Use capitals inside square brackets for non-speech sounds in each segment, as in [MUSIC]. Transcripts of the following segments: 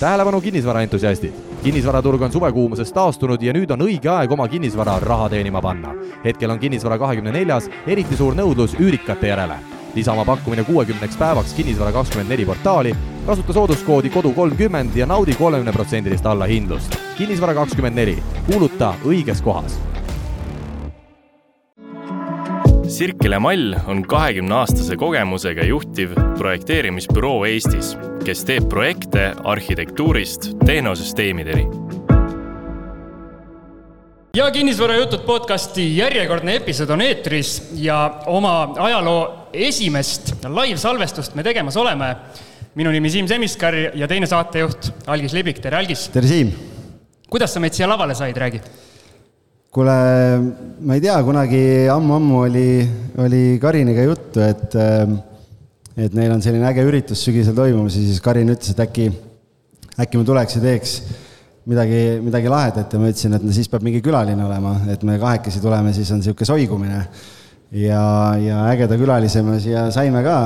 tähelepanu kinnisvaraentusiastid! kinnisvaraturg on suvekuumusest taastunud ja nüüd on õige aeg oma kinnisvara raha teenima panna. hetkel on kinnisvara kahekümne neljas eriti suur nõudlus üürikate järele. lisa oma pakkumine kuuekümneks päevaks Kinnisvara kakskümmend neli portaali, kasuta sooduskoodi kodu kolmkümmend ja naudi kolmekümneprotsendilist allahindlust. kinnisvara kakskümmend neli, kuuluta õiges kohas Sirkele Mall on kahekümne aastase kogemusega juhtiv projekteerimisbüroo Eestis, kes teeb projekte arhitektuurist tehnosüsteemideni. ja Kinnisvarajutud podcasti järjekordne episood on eetris ja oma ajaloo esimest live-salvestust me tegemas oleme. minu nimi Siim Semiskar ja teine saatejuht Algis Liblik, tere Algis! tere Siim! kuidas sa meid siia lavale said, räägi kuule, ma ei tea, kunagi ammu-ammu oli, oli Kariniga juttu, et, et neil on selline äge üritus sügisel toimumas ja siis Karin ütles, et äkki, äkki ma tuleks ja teeks midagi, midagi lahedat. Ja ma ütlesin, et no siis peab mingi külaline olema, et me kahekesi tuleme, siis on niisugune soigumine. ja, ja ägeda külalise me siia saime ka,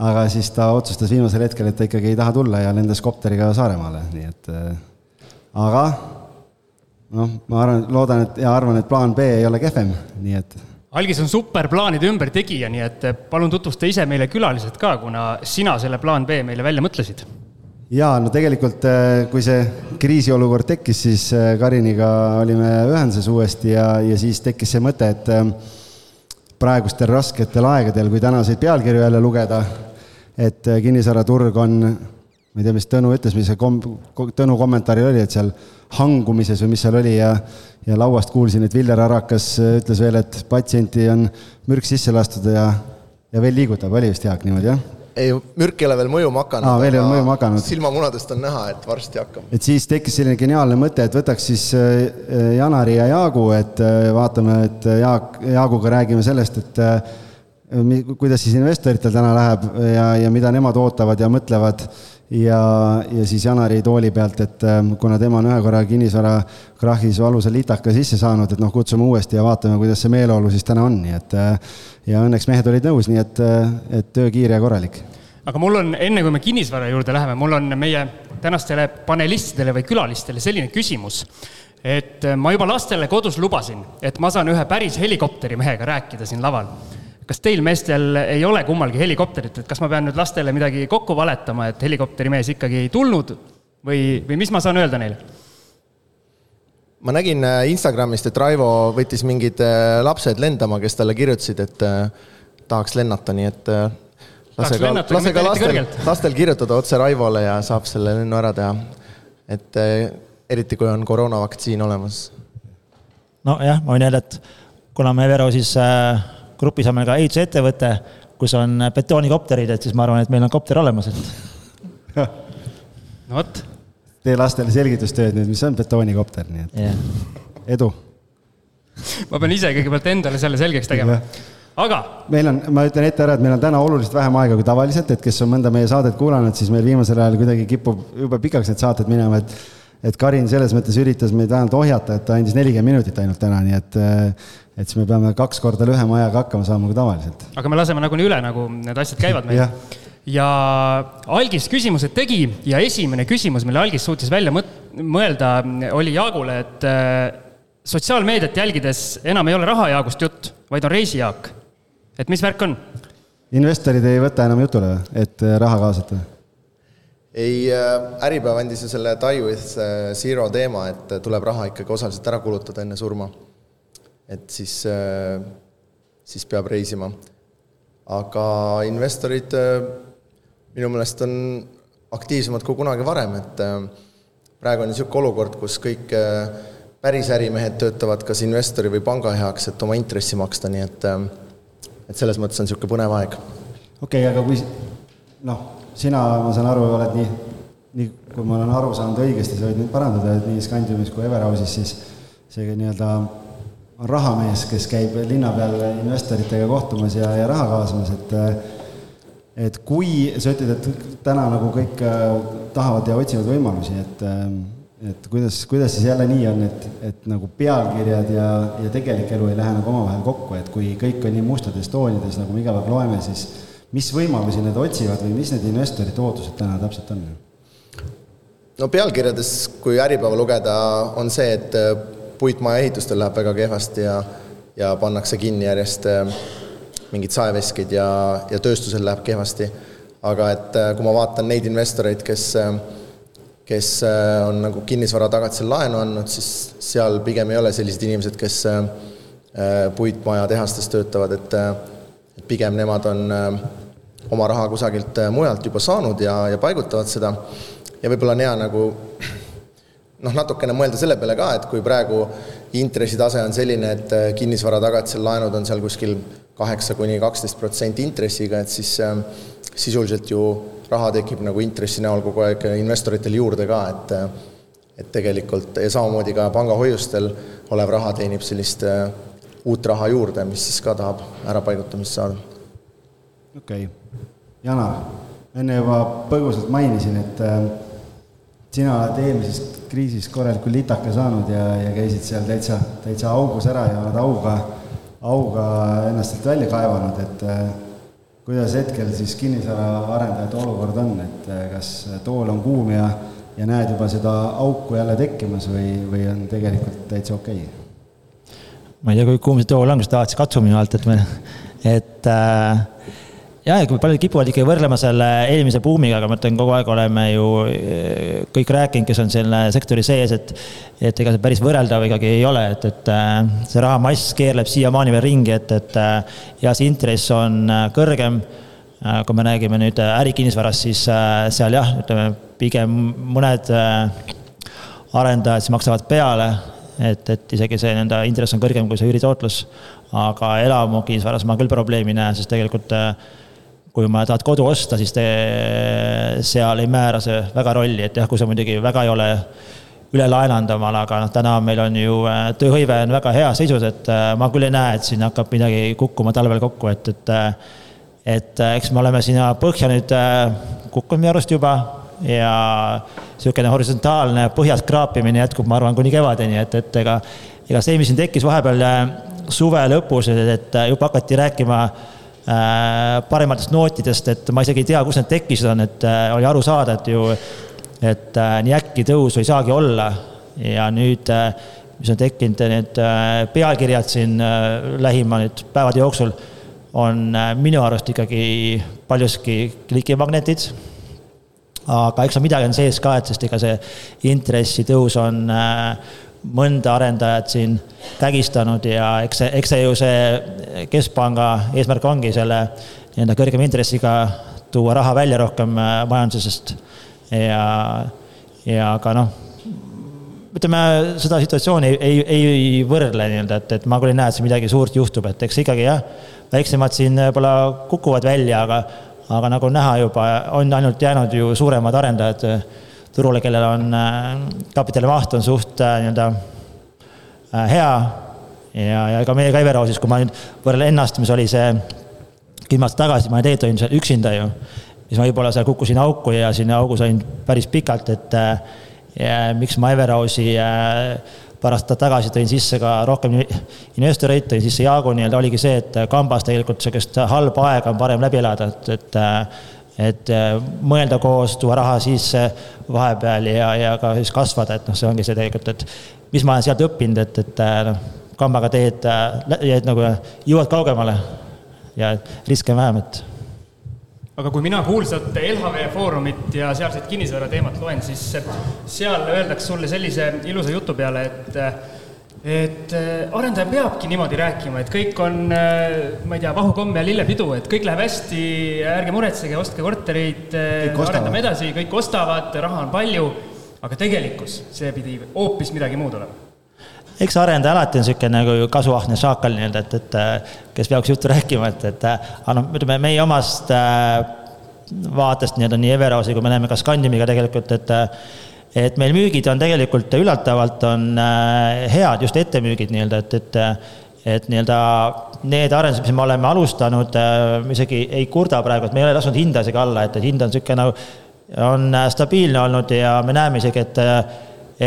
aga siis ta otsustas viimasel hetkel, et ta ikkagi ei taha tulla ja lendas kopteriga Saaremaale, nii et aga noh, ma arvan, loodan, et ja arvan, et plaan B ei ole kehvem, nii et. algis on super plaanide ümbertegija, nii et palun tutvusta ise meile külalised ka, kuna sina selle plaan B meile välja mõtlesid. jaa, no tegelikult, äh, kui see kriisiolukord tekkis, siis äh, Kariniga olime ühenduses uuesti ja, ja siis tekkis see mõte, et praegustel rasketel aegadel, kui tänaseid pealkirju jälle lugeda, et kinnisvaraturg on ma ei tea, mis Tõnu ütles, mis see kom-, Tõnu kommentaaril oli, et seal hangumises või mis seal oli ja ja lauast kuulsin, et Viljar Arakas ütles veel, et patsienti on mürk sisse lastud ja, ja veel liigutab, oli vist Jaak niimoodi, jah? ei, mürk ei ole veel mõjuma hakanud. aa, veel ei ole mõjuma hakanud. silmamunadest on näha, et varsti hakkab. et siis tekkis selline geniaalne mõte, et võtaks siis äh, Janari ja Jaagu, et äh, vaatame, et Jaak, Jaaguga räägime sellest, et äh, kuidas siis investoritel täna läheb ja, ja mida nemad ootavad ja mõtlevad ja, ja siis Janari tooli pealt, et ähm, kuna tema on ühe korra kinnisvarakrahhis valusa litaka sisse saanud, et noh, kutsume uuesti ja vaatame, kuidas see meeleolu siis täna on, nii et äh, ja õnneks mehed olid nõus, nii et, äh, et töö kiire ja korralik. aga mul on, enne kui me kinnisvara juurde läheme, mul on meie tänastele panelistidele või külalistele selline küsimus et äh, ma juba lastele kodus lubasin, et ma saan ühe päris helikopterimehega rääkida siin laval kas teil meestel ei ole kummalgi helikopterit, et kas ma pean nüüd lastele midagi kokku valetama, et helikopterimees ikkagi ei tulnud või, või mis ma saan öelda neile? ma nägin äh, Instagramist, et Raivo võttis mingid äh, lapsed lendama, kes talle kirjutasid, et äh, tahaks lennata, nii et lase ka, lase ka lastel, lastel kirjutada otse Raivole ja saab selle lennu ära teha. et eriti, kui on koroonavaktsiin olemas. nojah, ma võin öelda, et kuna me Vero siis äh grupis on meil ka ehitusettevõte, kus on betoonikopterid, et siis ma arvan, et meil on kopter olemas, et. [LAUGHS] no vot. tee lastele selgitustööd nüüd, mis on betoonikopter, nii et yeah. edu. ma pean ise kõigepealt endale selle selgeks tegema aga. meil on, ma ütlen ette ära, et meil on täna oluliselt vähem aega kui tavaliselt, et kes on mõnda meie saadet kuulanud, siis meil viimasel ajal kuidagi kipub jube pikaks need saated minema, et et Karin selles mõttes üritas meid vähemalt ohjata, et ta andis nelikümmend minutit ainult täna, nii et et siis me peame kaks korda lühema ajaga hakkama saama kui tavaliselt. aga me laseme nagunii üle, nagu need asjad käivad meil ja Algis küsimused tegi ja esimene küsimus, mille Algis suutis välja mõelda, oli Jaagule, et äh, sotsiaalmeediat jälgides enam ei ole rahajaagust jutt, vaid on reisijaak. et mis värk on? investorid ei võta enam jutule, et äh, raha kaasata? ei, äh, Äripäev andis ju selle Die with Zero teema, et tuleb raha ikkagi osaliselt ära kulutada enne surma et siis, äh, siis peab reisima. aga investorid äh, minu meelest on aktiivsemad kui kunagi varem, et äh, praegu on niisugune olukord, kus kõik päris ärimehed töötavad kas investori või panga heaks, et oma intressi maksta, nii et et selles mõttes on niisugune põnev aeg. okei okay,, aga kui noh, sina, ma saan aru, oled nii, nii kui ma olen aru saanud õigesti, sa võid nüüd parandada, et nii Scandiumis kui Everhouse'is siis see nii-öelda on rahamees, kes käib linna peal investoritega kohtumas ja, ja raha kaasamas, et et kui sa ütled, et täna nagu kõik äh, tahavad ja otsivad võimalusi, et äh, et kuidas, kuidas siis jälle nii on, et, et nagu pealkirjad ja, ja tegelik elu ei lähe nagu omavahel kokku, et kui kõik on nii mustades toonides, nagu me iga päev loeme, siis mis võimalusi need otsivad või mis need investorite ootused täna täpselt on? no pealkirjades, kui Äripäeva lugeda, on see, et puitmaja ehitustel läheb väga kehvasti ja ja pannakse kinni järjest äh, mingeid saeveskeid ja, ja tööstusel läheb kehvasti. aga et äh, kui ma vaatan neid investoreid, kes kes on nagu kinnisvara tagatisel laenu andnud, siis seal pigem ei ole sellised inimesed, kes puitmajatehastes töötavad, et et pigem nemad on oma raha kusagilt mujalt juba saanud ja, ja paigutavad seda ja võib-olla on hea nagu noh, natukene mõelda selle peale ka, et kui praegu intressitase on selline, et äh, kinnisvara tagatisel laenud on seal kuskil kaheksa kuni kaksteist protsenti intressiga, et siis äh, sisuliselt ju raha tekib nagu intressi näol kogu aeg investoritel juurde ka, et äh, et tegelikult ja samamoodi ka pangahoiustel olev raha teenib sellist uut raha juurde, mis siis ka tahab ärapaigutamist saada. okei okay., Janar, enne juba põgusalt mainisin, et sina oled eelmisest kriisist korralikult litaka saanud ja, ja käisid seal täitsa, täitsa augus ära ja oled auga, auga ennast sealt välja kaevanud, et äh, kuidas hetkel siis kinnisvaraarendajate olukord on, et äh, kas tool on kuum ja, ja näed juba seda auku jälle tekkimas või, või on tegelikult täitsa okei okay.? ma ei tea, kui kuum see tool on, kas tahad siis katsu minu alt, et me, et äh, jah, ja kui paljud kipuvad ikkagi võrdlema selle eelmise buumiga, aga ma ütlen, kogu aeg oleme ju eh, kõik rääkinud, kes on selle sektori sees, et et ega see päris võrreldav ikkagi ei ole, et, et eh, see rahamass keerleb siiamaani veel ringi, et, et eh, ja see intress on kõrgem. kui me räägime nüüd ärikinnisvarast, siis seal jah, ütleme pigem mõned arendajad siis maksavad peale, et, et isegi see nende intress on kõrgem kui see üüritootlus. aga elamukinnisvaras ma küll probleemi ei näe, sest tegelikult äh, kui ma tahad kodu osta, siis te, seal ei määra see väga rolli, et jah, kui sa muidugi väga ei ole üle laenanud omale, aga noh, täna meil on ju äh, tööhõive on väga heas seisus, et äh, ma küll ei näe, et siin hakkab midagi kukkuma talvel kokku, et, et äh, et eks me oleme sinna põhja nüüd kukkunud minu arust juba ja niisugune horisontaalne põhjas kraapimine jätkub, ma arvan, kuni kevadeni, et, et ega ega see, mis siin tekkis vahepeal suve lõpus, et juba hakati rääkima äh, Äh, parematest nootidest, et ma isegi ei tea, kus need tekkisid on, et äh, oli aru saada, et ju, et äh, nii äkki tõusu ei saagi olla. ja nüüd, mis on tekkinud, need pealkirjad siin lähima nüüd päevade jooksul, on minu arust ikkagi paljuski klikimagnetid. aga eks seal midagi on sees ka, et sest ega see intressitõus on mõnda arendajat siin kägistanud ja eks see, eks see ju see keskpanga eesmärk ongi selle nii-öelda kõrgema intressiga tuua raha välja rohkem äh, majandusest. Ja, ja ka noh, ütleme seda situatsiooni ei, ei, ei võrdle nii-öelda, et, et ma küll ei näe, et siin midagi suurt juhtub, et eks ikkagi jah, väiksemad siin võib-olla kukuvad välja, aga, aga nagu näha juba, on ainult jäänud ju suuremad arendajad turule, kellel on äh, kapitalimaht on suht äh, nii-öelda äh, hea. ja, ja ega meie ka Everosis, kui ma nüüd võrdlen ennast, mis oli see kümme aastat tagasi, ma ei teetoinud seal üksinda ju. siis ma võib-olla seal kukkusin auku ja sinna augu sain päris pikalt, et ja, miks ma Everosi paar aastat tagasi tõin sisse ka rohkem investoreid, tõin sisse Jaagu nii-öelda, oligi see, et kambas tegelikult sihukest halba aega on parem läbi elada, et, et et äh, mõelda koos, tuua raha sisse vahepeal ja, ja ka siis kasvada, et noh, see ongi see tegelikult, et mis ma olen sealt õppinud, et, et äh, noh, kambaga teed, teed nagu jõuad kaugemale ja riske on vähem, et. aga kui mina kuulsat LHV Foorumit ja sealset kinnisvara teemat loen, siis seal öeldakse sulle sellise ilusa jutu peale, et et äh, arendaja peabki niimoodi rääkima, et kõik on, äh, ma ei tea, vahukomm ja lillepidu, et kõik läheb hästi, ärge muretsege, ostke kortereid, äh, arendame edasi, kõik ostavad, raha on palju, aga tegelikkus, see pidi hoopis midagi muud olema. Eks arendaja alati on niisugune nagu kasuahne šaakal nii-öelda, et, et kes peaks juttu rääkima, et, et aga noh, ütleme meie omast vaatest nii-öelda nii Everosi kui me näeme ka Scandimiga tegelikult, et et meil müügid on tegelikult üllatavalt on äh, head, just ettemüügid nii-öelda, et, et et nii-öelda need arendused, mis me oleme alustanud, äh, me isegi ei kurda praegu, et me ei ole lasknud hinda isegi alla, et, et hind on niisugune nagu, on äh, stabiilne olnud ja me näeme isegi, et,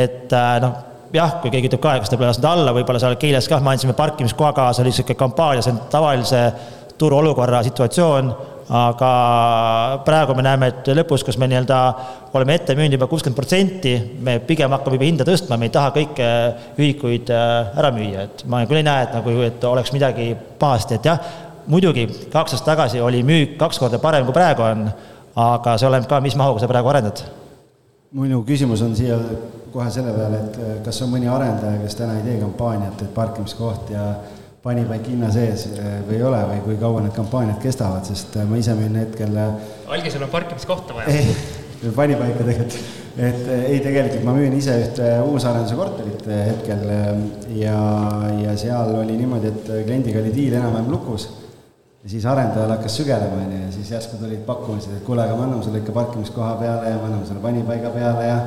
et noh, jah, kui keegi ütleb ka, kas ta pole lasknud alla, võib-olla seal Keilas kah, me andsime parkimiskoha kaasa, oli niisugune kampaania, see on tavalise turuolukorra situatsioon, aga praegu me näeme, et lõpus, kus me nii-öelda oleme ette müünud juba kuuskümmend protsenti, me pigem hakkame juba hinda tõstma, me ei taha kõiki ühikuid äh, ära müüa, et ma küll ei näe, et nagu, et oleks midagi pahasti, et jah, muidugi kaks aastat tagasi oli müük kaks korda parem, kui praegu on, aga see oleneb ka, mis mahuga sa praegu arendad. minu küsimus on siia kohe selle peale, et äh, kas on mõni arendaja, kes täna ei tee kampaaniat, et parkimiskoht ja panipaik hinna sees eh, või ei ole või kui kaua need kampaaniad kestavad, sest eh, ma ise müün hetkel. Eh, algisel on parkimiskohta vaja. panipaika tegelikult, et ei, tegelikult ma müün ise ühte uusarenduse korterit hetkel ja, ja seal oli niimoodi, et kliendiga oli diil enam-vähem lukus. ja siis arendajal hakkas sügelema, onju, ja siis järsku tulid pakkumised, et kuule, aga me anname sulle ikka parkimiskoha peale ja me anname sulle panipaiga peale ja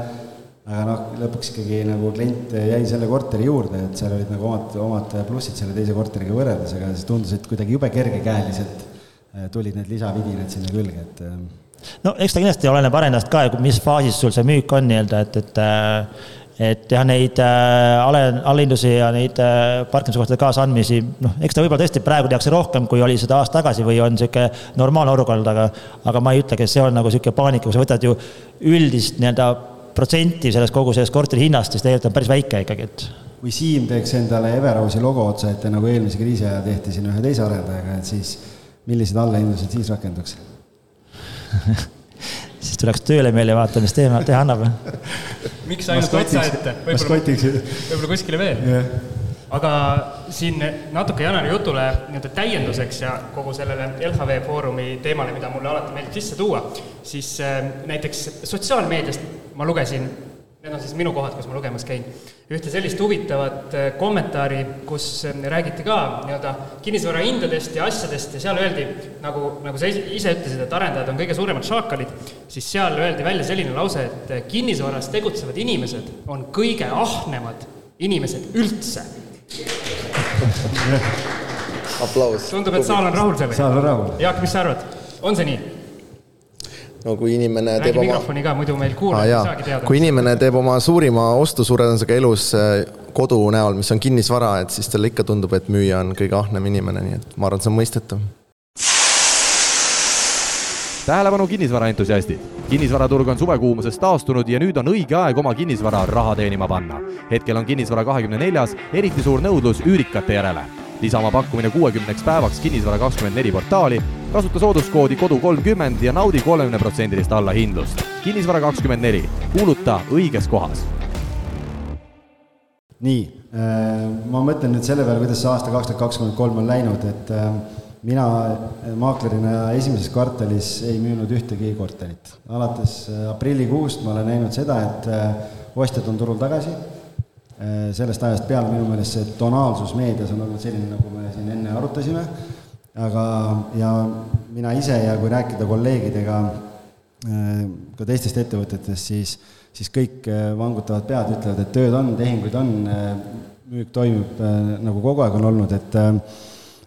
aga noh, lõpuks ikkagi nagu klient jäi selle korteri juurde, et seal olid nagu omad, omad plussid selle teise korteriga võrreldes, aga siis tundus, et kuidagi jube kergekäeliselt äh, tulid need lisavidinad sinna külge, et. Äh, no eks ta kindlasti oleneb arendajast ka, mis faasis sul see müük on nii-öelda, et, et äh, et jah, neid ale, allahindusi ja neid parkimiskohtade kaasaandmisi, noh, eks ta võib-olla tõesti praegu tehakse rohkem, kui oli seda aasta tagasi või on niisugune normaalne olukord, aga aga ma ei ütlegi, et see on nagu niisugune paanika, kui sa võtad ju üldist nii-öelda protsenti sellest kogu sellest korteri hinnast, siis tegelikult on päris väike ikkagi, et. kui Siim teeks endale Everausi logo otsa ette, nagu eelmise kriisi ajal tehti siin ühe teise arendajaga, et siis millised allahindlused siis rakenduks [LAUGHS] siis tuleks tööle meile ja vaata, mis teema, teha annab. miks ainult otsa ette, võib-olla, võib-olla kuskile veel yeah aga siin natuke Janari jutule nii-öelda täienduseks ja kogu sellele LHV Foorumi teemale, mida mulle alati meeldib sisse tuua, siis äh, näiteks sotsiaalmeediast ma lugesin, need on siis minu kohad, kus ma lugemas käin, ühte sellist huvitavat äh, kommentaari, kus äh, räägiti ka nii-öelda kinnisvara hindadest ja asjadest ja seal öeldi, nagu, nagu sa ise ütlesid, et arendajad on kõige suuremad šaakalid, siis seal öeldi välja selline lause, et kinnisvaras tegutsevad inimesed on kõige ahnemad inimesed üldse. [LAUGHS] aplaus. tundub, et saal on rahul sellega. saal on rahul. Jaak, mis sa arvad, on see nii? no kui inimene Räägi teeb oma. mikrofoni ka, muidu meil kuulajad ah, ei saagi teada. kui inimene teeb oma suurima ostusuuretusega elus äh, kodu näol, mis on kinnisvara, et siis talle ikka tundub, et müüja on kõige ahnem inimene, nii et ma arvan, see on mõistetav. Tähelepanu kinnisvaraentusiastid, kinnisvaraturg on suvekuumusest taastunud ja nüüd on õige aeg oma kinnisvara raha teenima panna. hetkel on kinnisvara kahekümne neljas eriti suur nõudlus üürikate järele lisa oma pakkumine kuuekümneks päevaks Kinnisvara kakskümmend neli portaali, kasuta sooduskoodi kodu kolmkümmend ja naudi kolmekümneprotsendilist allahindlust. kinnisvara kakskümmend neli, kuuluta õiges kohas. nii, äh, ma mõtlen nüüd selle peale, kuidas see aasta kaks tuhat kakskümmend kolm on läinud, et äh, mina maaklerina esimeses kvartalis ei müünud ühtegi korterit. alates äh, aprillikuust ma olen näinud seda, et ostjad on turul tagasi sellest ajast peale minu meelest see tonaalsus meedias on olnud selline, nagu me siin enne arutasime, aga, ja mina ise ja kui rääkida kolleegidega ka teistest ettevõtetest, siis, siis kõik vangutavad pead, ütlevad, et tööd on, tehinguid on, müük toimub nagu kogu aeg on olnud, et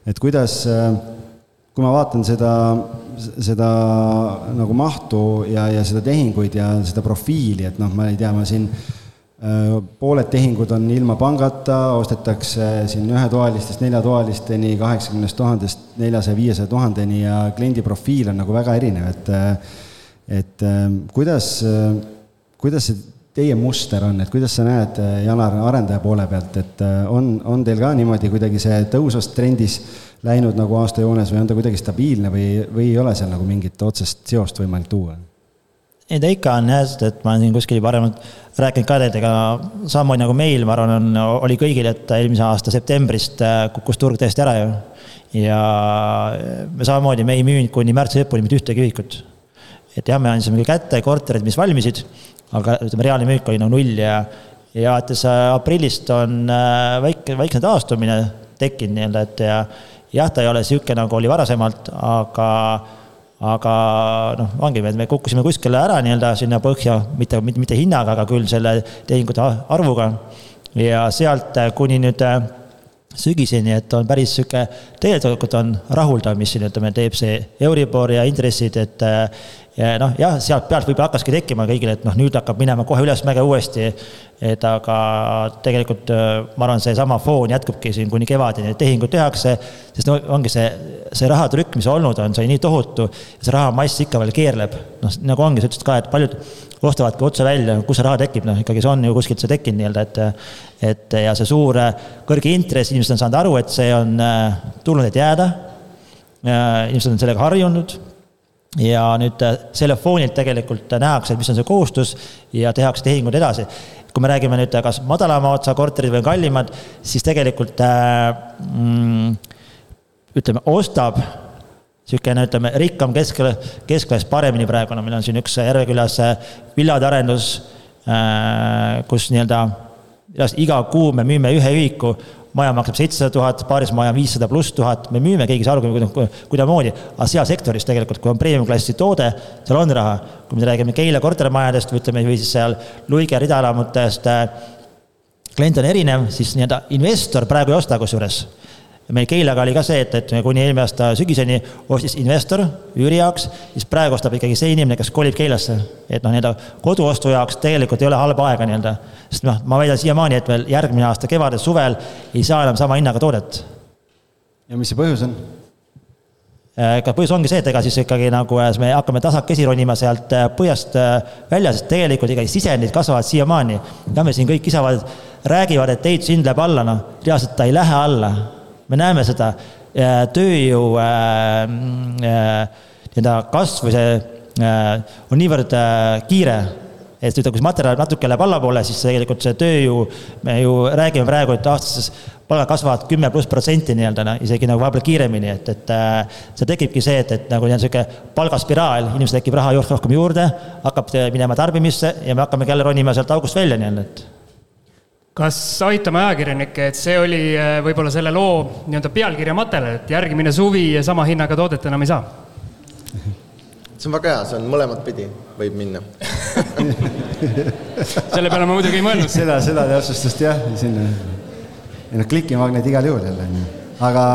et kuidas, kui ma vaatan seda, seda nagu mahtu ja, ja seda tehinguid ja seda profiili, et noh, ma ei tea, ma siin Äh, pooled tehingud on ilma pangata, ostetakse siin ühetoalistest neljatoalisteni, kaheksakümnest tuhandest neljasaja, viiesaja tuhandeni ja kliendi profiil on nagu väga erinev, et et äh, kuidas, kuidas see teie muster on, et kuidas sa näed, Janar, arendaja poole pealt, et äh, on, on teil ka niimoodi kuidagi see tõusvas trendis läinud nagu aastajoones või on ta kuidagi stabiilne või, või ei ole seal nagu mingit otsest seost võimalik tuua? ei ta ikka on jah, sest et ma siin kuskil varem rääkinud ka teiega, samamoodi nagu meil, ma arvan, on, oli kõigil, et eelmise aasta septembrist äh, kukkus turg täiesti ära ju. ja me samamoodi, me ei müünud kuni märtsi lõpuni mitte ühtegi ühikut. et jah, me andsime küll kätte korterid, mis valmisid, aga ütleme, reaalne müük oli nagu null ja, ja alates äh, aprillist on äh, väike, väikene taastumine tekkinud nii-öelda, et ja jah, ta ei ole niisugune, nagu oli varasemalt, aga aga noh, ongi, me kukkusime kuskile ära nii-öelda sinna põhja, mitte, mitte, mitte hinnaga, aga küll selle tehingute arvuga. ja sealt äh, kuni nüüd sügiseni, et on päris sihuke, tegelikult on rahuldav, mis siin ütleme, teeb see Euribor ja intressid, et ja noh, jah, sealt pealt võib-olla hakkaski tekkima kõigile, et noh, nüüd hakkab minema kohe ülesmäge uuesti. et aga tegelikult ma arvan, seesama foon jätkubki siin kuni kevadeni, tehinguid tehakse, sest no ongi see, see rahatrükk, mis olnud on, see on nii tohutu, see rahamass ikka veel keerleb. noh, nagu ongi, sa ütlesid ka, et paljud ostavadki otse välja, kus see raha tekib, noh ikkagi see on ju kuskilt see tekkinud nii-öelda, et et ja see suur kõrge intress, inimesed on saanud aru, et see on tulnud, et jääda. inimesed on sellega harjunud ja nüüd äh, selle foonilt tegelikult nähakse, mis on see kohustus ja tehakse tehinguid edasi. kui me räägime nüüd kas madalama otsa korterid või kallimad, siis tegelikult äh, mm, ütleme, ostab niisugune, ütleme, rikkam keskel, keskklass paremini praegu, no meil on siin üks Järvekülas äh, villade arendus, kus nii-öelda iga kuu me müüme ühe ühiku maja maksab seitsesada tuhat, paaris maja viissada pluss tuhat, me müüme, keegi ei saa aru, kuidasmoodi, aga seal sektoris tegelikult, kui on premium-klassi toode, seal on raha. kui me räägime Keila kortermajadest või ütleme, või siis seal Luige ridaelamutest, klient on erinev, siis nii-öelda investor praegu ei osta kusjuures meil Keilaga oli ka see, et, et kuni eelmine aasta sügiseni ostis investor üüri jaoks, siis praegu ostab ikkagi see inimene, kes kolib Keilasse. et noh, nii-öelda koduostu jaoks tegelikult ei ole halba aega nii-öelda, sest noh, ma väidan siiamaani, et veel järgmine aasta kevadel, suvel ei saa enam sama hinnaga toodet. ja mis see põhjus on? ega põhjus ongi see, et ega siis ikkagi nagu äh, me hakkame tasakesi ronima sealt äh, põhjast äh, välja, sest tegelikult ikkagi sisendid kasvavad siiamaani. ja me siin kõik kisavad, räägivad, et ehitushind läheb alla, noh, reaalselt ta ei lähe alla me näeme seda tööjõu äh, äh, nii-öelda kasv või see äh, on niivõrd kiire, et ütleme, kui see materjal natuke läheb allapoole, siis tegelikult see tööjõu, me ju räägime praegu, et aastases palgad kasvavad kümme pluss protsenti nii-öelda, no isegi nagu vahepeal kiiremini, et, et see tekibki see, et, et nagu niisugune palgaspiraal, inimesel tekib raha rohkem juurde, hakkab minema tarbimisse ja me hakkamegi jälle ronima sealt august välja nii-öelda, et kas aitame ajakirjanikke, et see oli äh, võib-olla selle loo nii-öelda pealkirja materjal, et järgmine suvi sama hinnaga toodet enam ei saa? see on väga hea, see on mõlemat pidi, võib minna [LAUGHS] selle peale ma muidugi ei mõelnud. seda, seda täpsustust jah, sinna. ei noh, klikimagnet igal juhul jälle, on ju. aga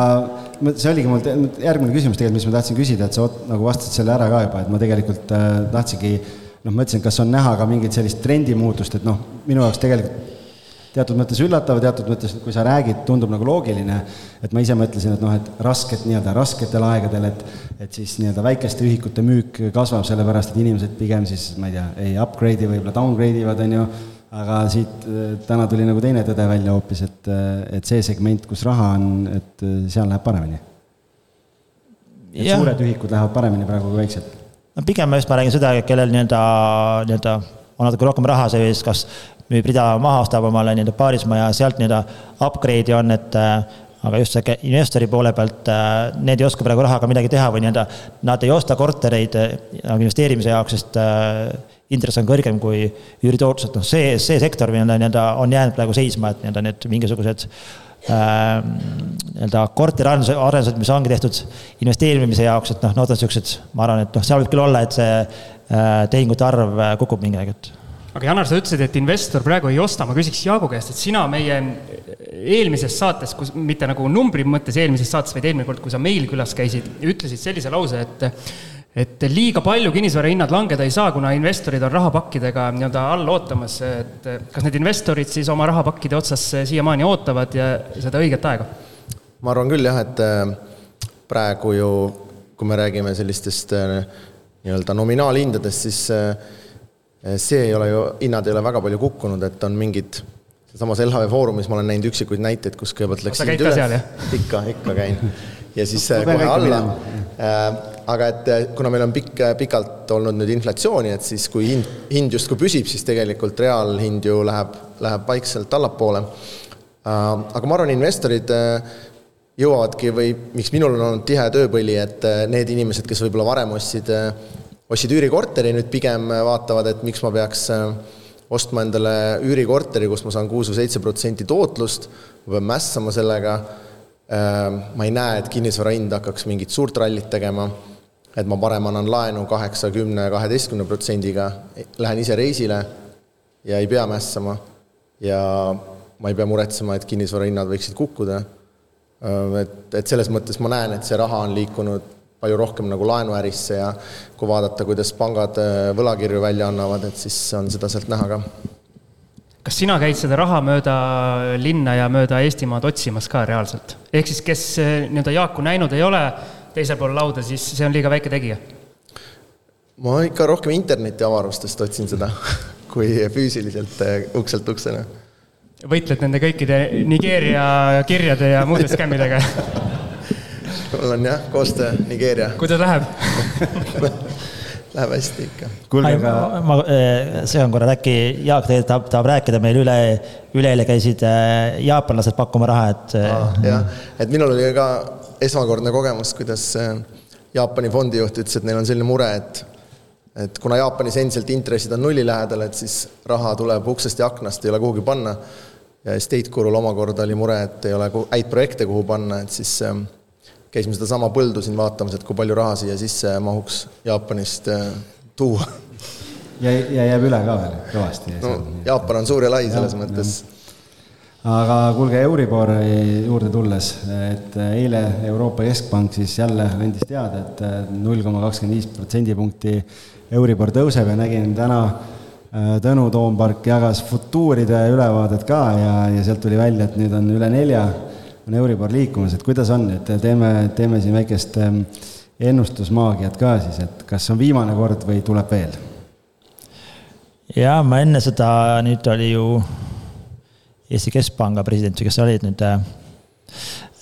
see oligi mul järgmine küsimus tegelikult, mis ma tahtsin küsida, et sa nagu vastasid selle ära ka juba, et ma tegelikult äh, tahtsingi noh, mõtlesin, kas on näha ka mingit sellist trendimuutust, et noh, minu jaoks tegelikult teatud mõttes üllatav, teatud mõttes, kui sa räägid, tundub nagu loogiline, et ma ise mõtlesin, et noh, et rasket, nii-öelda rasketel aegadel, et et siis nii-öelda väikeste ühikute müük kasvab, sellepärast et inimesed pigem siis, ma ei tea, ei upgrade'i, võib-olla downgrade ivad, on ju, aga siit äh, täna tuli nagu teine tõde välja hoopis, et, äh, et see segment, kus raha on, et äh, seal läheb paremini. et ja. suured ühikud lähevad paremini praegu kui väiksed? no pigem just ma räägin seda, kellel nii-öelda, nii-öelda on natuke rohkem raha sees, kas müüb rida maha, ostab omale nii-öelda paarismaja, sealt nii-öelda upgrade'i on, et äh, aga just see investori poole pealt, äh, need ei oska praegu rahaga midagi teha või nii-öelda nad ei osta kortereid äh, investeerimise jaoks, sest intress on kõrgem kui üüritootlus, et noh, see, see sektor nii-öelda on jäänud praegu seisma, et nii-öelda need mingisugused nii-öelda korteriarendused, arendused, mis ongi tehtud investeerimise jaoks, et noh, nad on siuksed, ma arvan, et noh, seal võib küll olla, et see tehingute arv kukub mingi aeg, et aga Janar, sa ütlesid, et investor praegu ei osta, ma küsiks Jaagu käest, et sina meie eelmises saates, kus mitte nagu numbri mõttes eelmises saates, vaid eelmine kord, kui sa meil külas käisid, ütlesid sellise lause, et et liiga palju kinnisvara hinnad langeda ei saa, kuna investorid on rahapakkidega nii-öelda all ootamas, et kas need investorid siis oma rahapakkide otsas siiamaani ootavad ja seda õiget aega? ma arvan küll jah, et äh, praegu ju, kui me räägime sellistest äh, nii-öelda nominaalhindadest, siis äh, see ei ole ju, hinnad ei ole väga palju kukkunud, et on mingid, samas LHV Foorumis ma olen näinud üksikuid näiteid, kus kõigepealt läks hind üles. ikka, ikka käin. ja siis eh, kohe alla. Eh, aga et kuna meil on pikk, pikalt olnud nüüd inflatsiooni, et siis kui hind, hind justkui püsib, siis tegelikult reaalhind ju läheb, läheb vaikselt allapoole. aga ma arvan, investorid jõuavadki või miks minul on olnud tihe tööpõli, et need inimesed, kes võib-olla varem ostsid ostsid üürikorteri, nüüd pigem vaatavad, et miks ma peaks äh, ostma endale üürikorteri, kus ma saan kuus või seitse protsenti tootlust, ma pean mässama sellega, äh, ma ei näe, et kinnisvara hind hakkaks mingit suurt rallit tegema, et ma parem annan laenu kaheksa, kümne, kaheteistkümne protsendiga, lähen ise reisile ja ei pea mässama ja ma ei pea muretsema, et kinnisvara hinnad võiksid kukkuda. Äh, et, et selles mõttes ma näen, et see raha on liikunud palju rohkem nagu laenuärisse ja kui vaadata, kuidas pangad äh, võlakirju välja annavad, et siis on seda sealt näha ka. kas sina käid seda raha mööda linna ja mööda Eestimaad otsimas ka reaalselt? ehk siis, kes äh, nii-öelda Jaaku näinud ei ole teisel pool lauda, siis see on liiga väike tegija? ma ikka rohkem internetiavarustest otsin seda [LAUGHS] kui füüsiliselt äh, ukselt uksele. võitled nende kõikide Nigeeria kirjade ja muude skämmidega [LAUGHS] mul on jah, koostöö Nigeeria. kuidas läheb [LAUGHS] Läheb hästi ikka. kuulge, aga ma, ma eh, segan korra, äkki Jaak tegelikult tahab, tahab rääkida meil üle, üleeile käisid eh, jaapanlased pakkuma raha, et ah,. jah, et minul oli ka esmakordne kogemus, kuidas Jaapani fondijuht ütles, et neil on selline mure, et et kuna Jaapanis endiselt intressid on nulli lähedal, et siis raha tuleb uksest ja aknast, ei ole kuhugi panna. ja State Gurul omakorda oli mure, et ei ole häid projekte, kuhu panna, et siis käisime sedasama põldu siin vaatamas, et kui palju raha siia sisse mahuks Jaapanist äh, tuua. ja, ja jääb üle ka veel kõvasti. no Jaapan on suur ja lai selles ja, mõttes. aga kuulge, Euribori juurde tulles, et eile Euroopa Keskpank siis jälle andis teada, et null koma kakskümmend viis protsendipunkti Euribor tõuseb ja nägin täna äh, Tõnu Toompark jagas futuuride ülevaadet ka ja, ja sealt tuli välja, et nüüd on üle nelja on Euribor liikumas, et kuidas on, et teeme, teeme siin väikest ähm, ennustusmaagiat ka siis, et kas on viimane kord või tuleb veel? jaa, ma enne seda, nüüd oli ju Eesti Keskpanga president või kes sa olid nüüd äh,,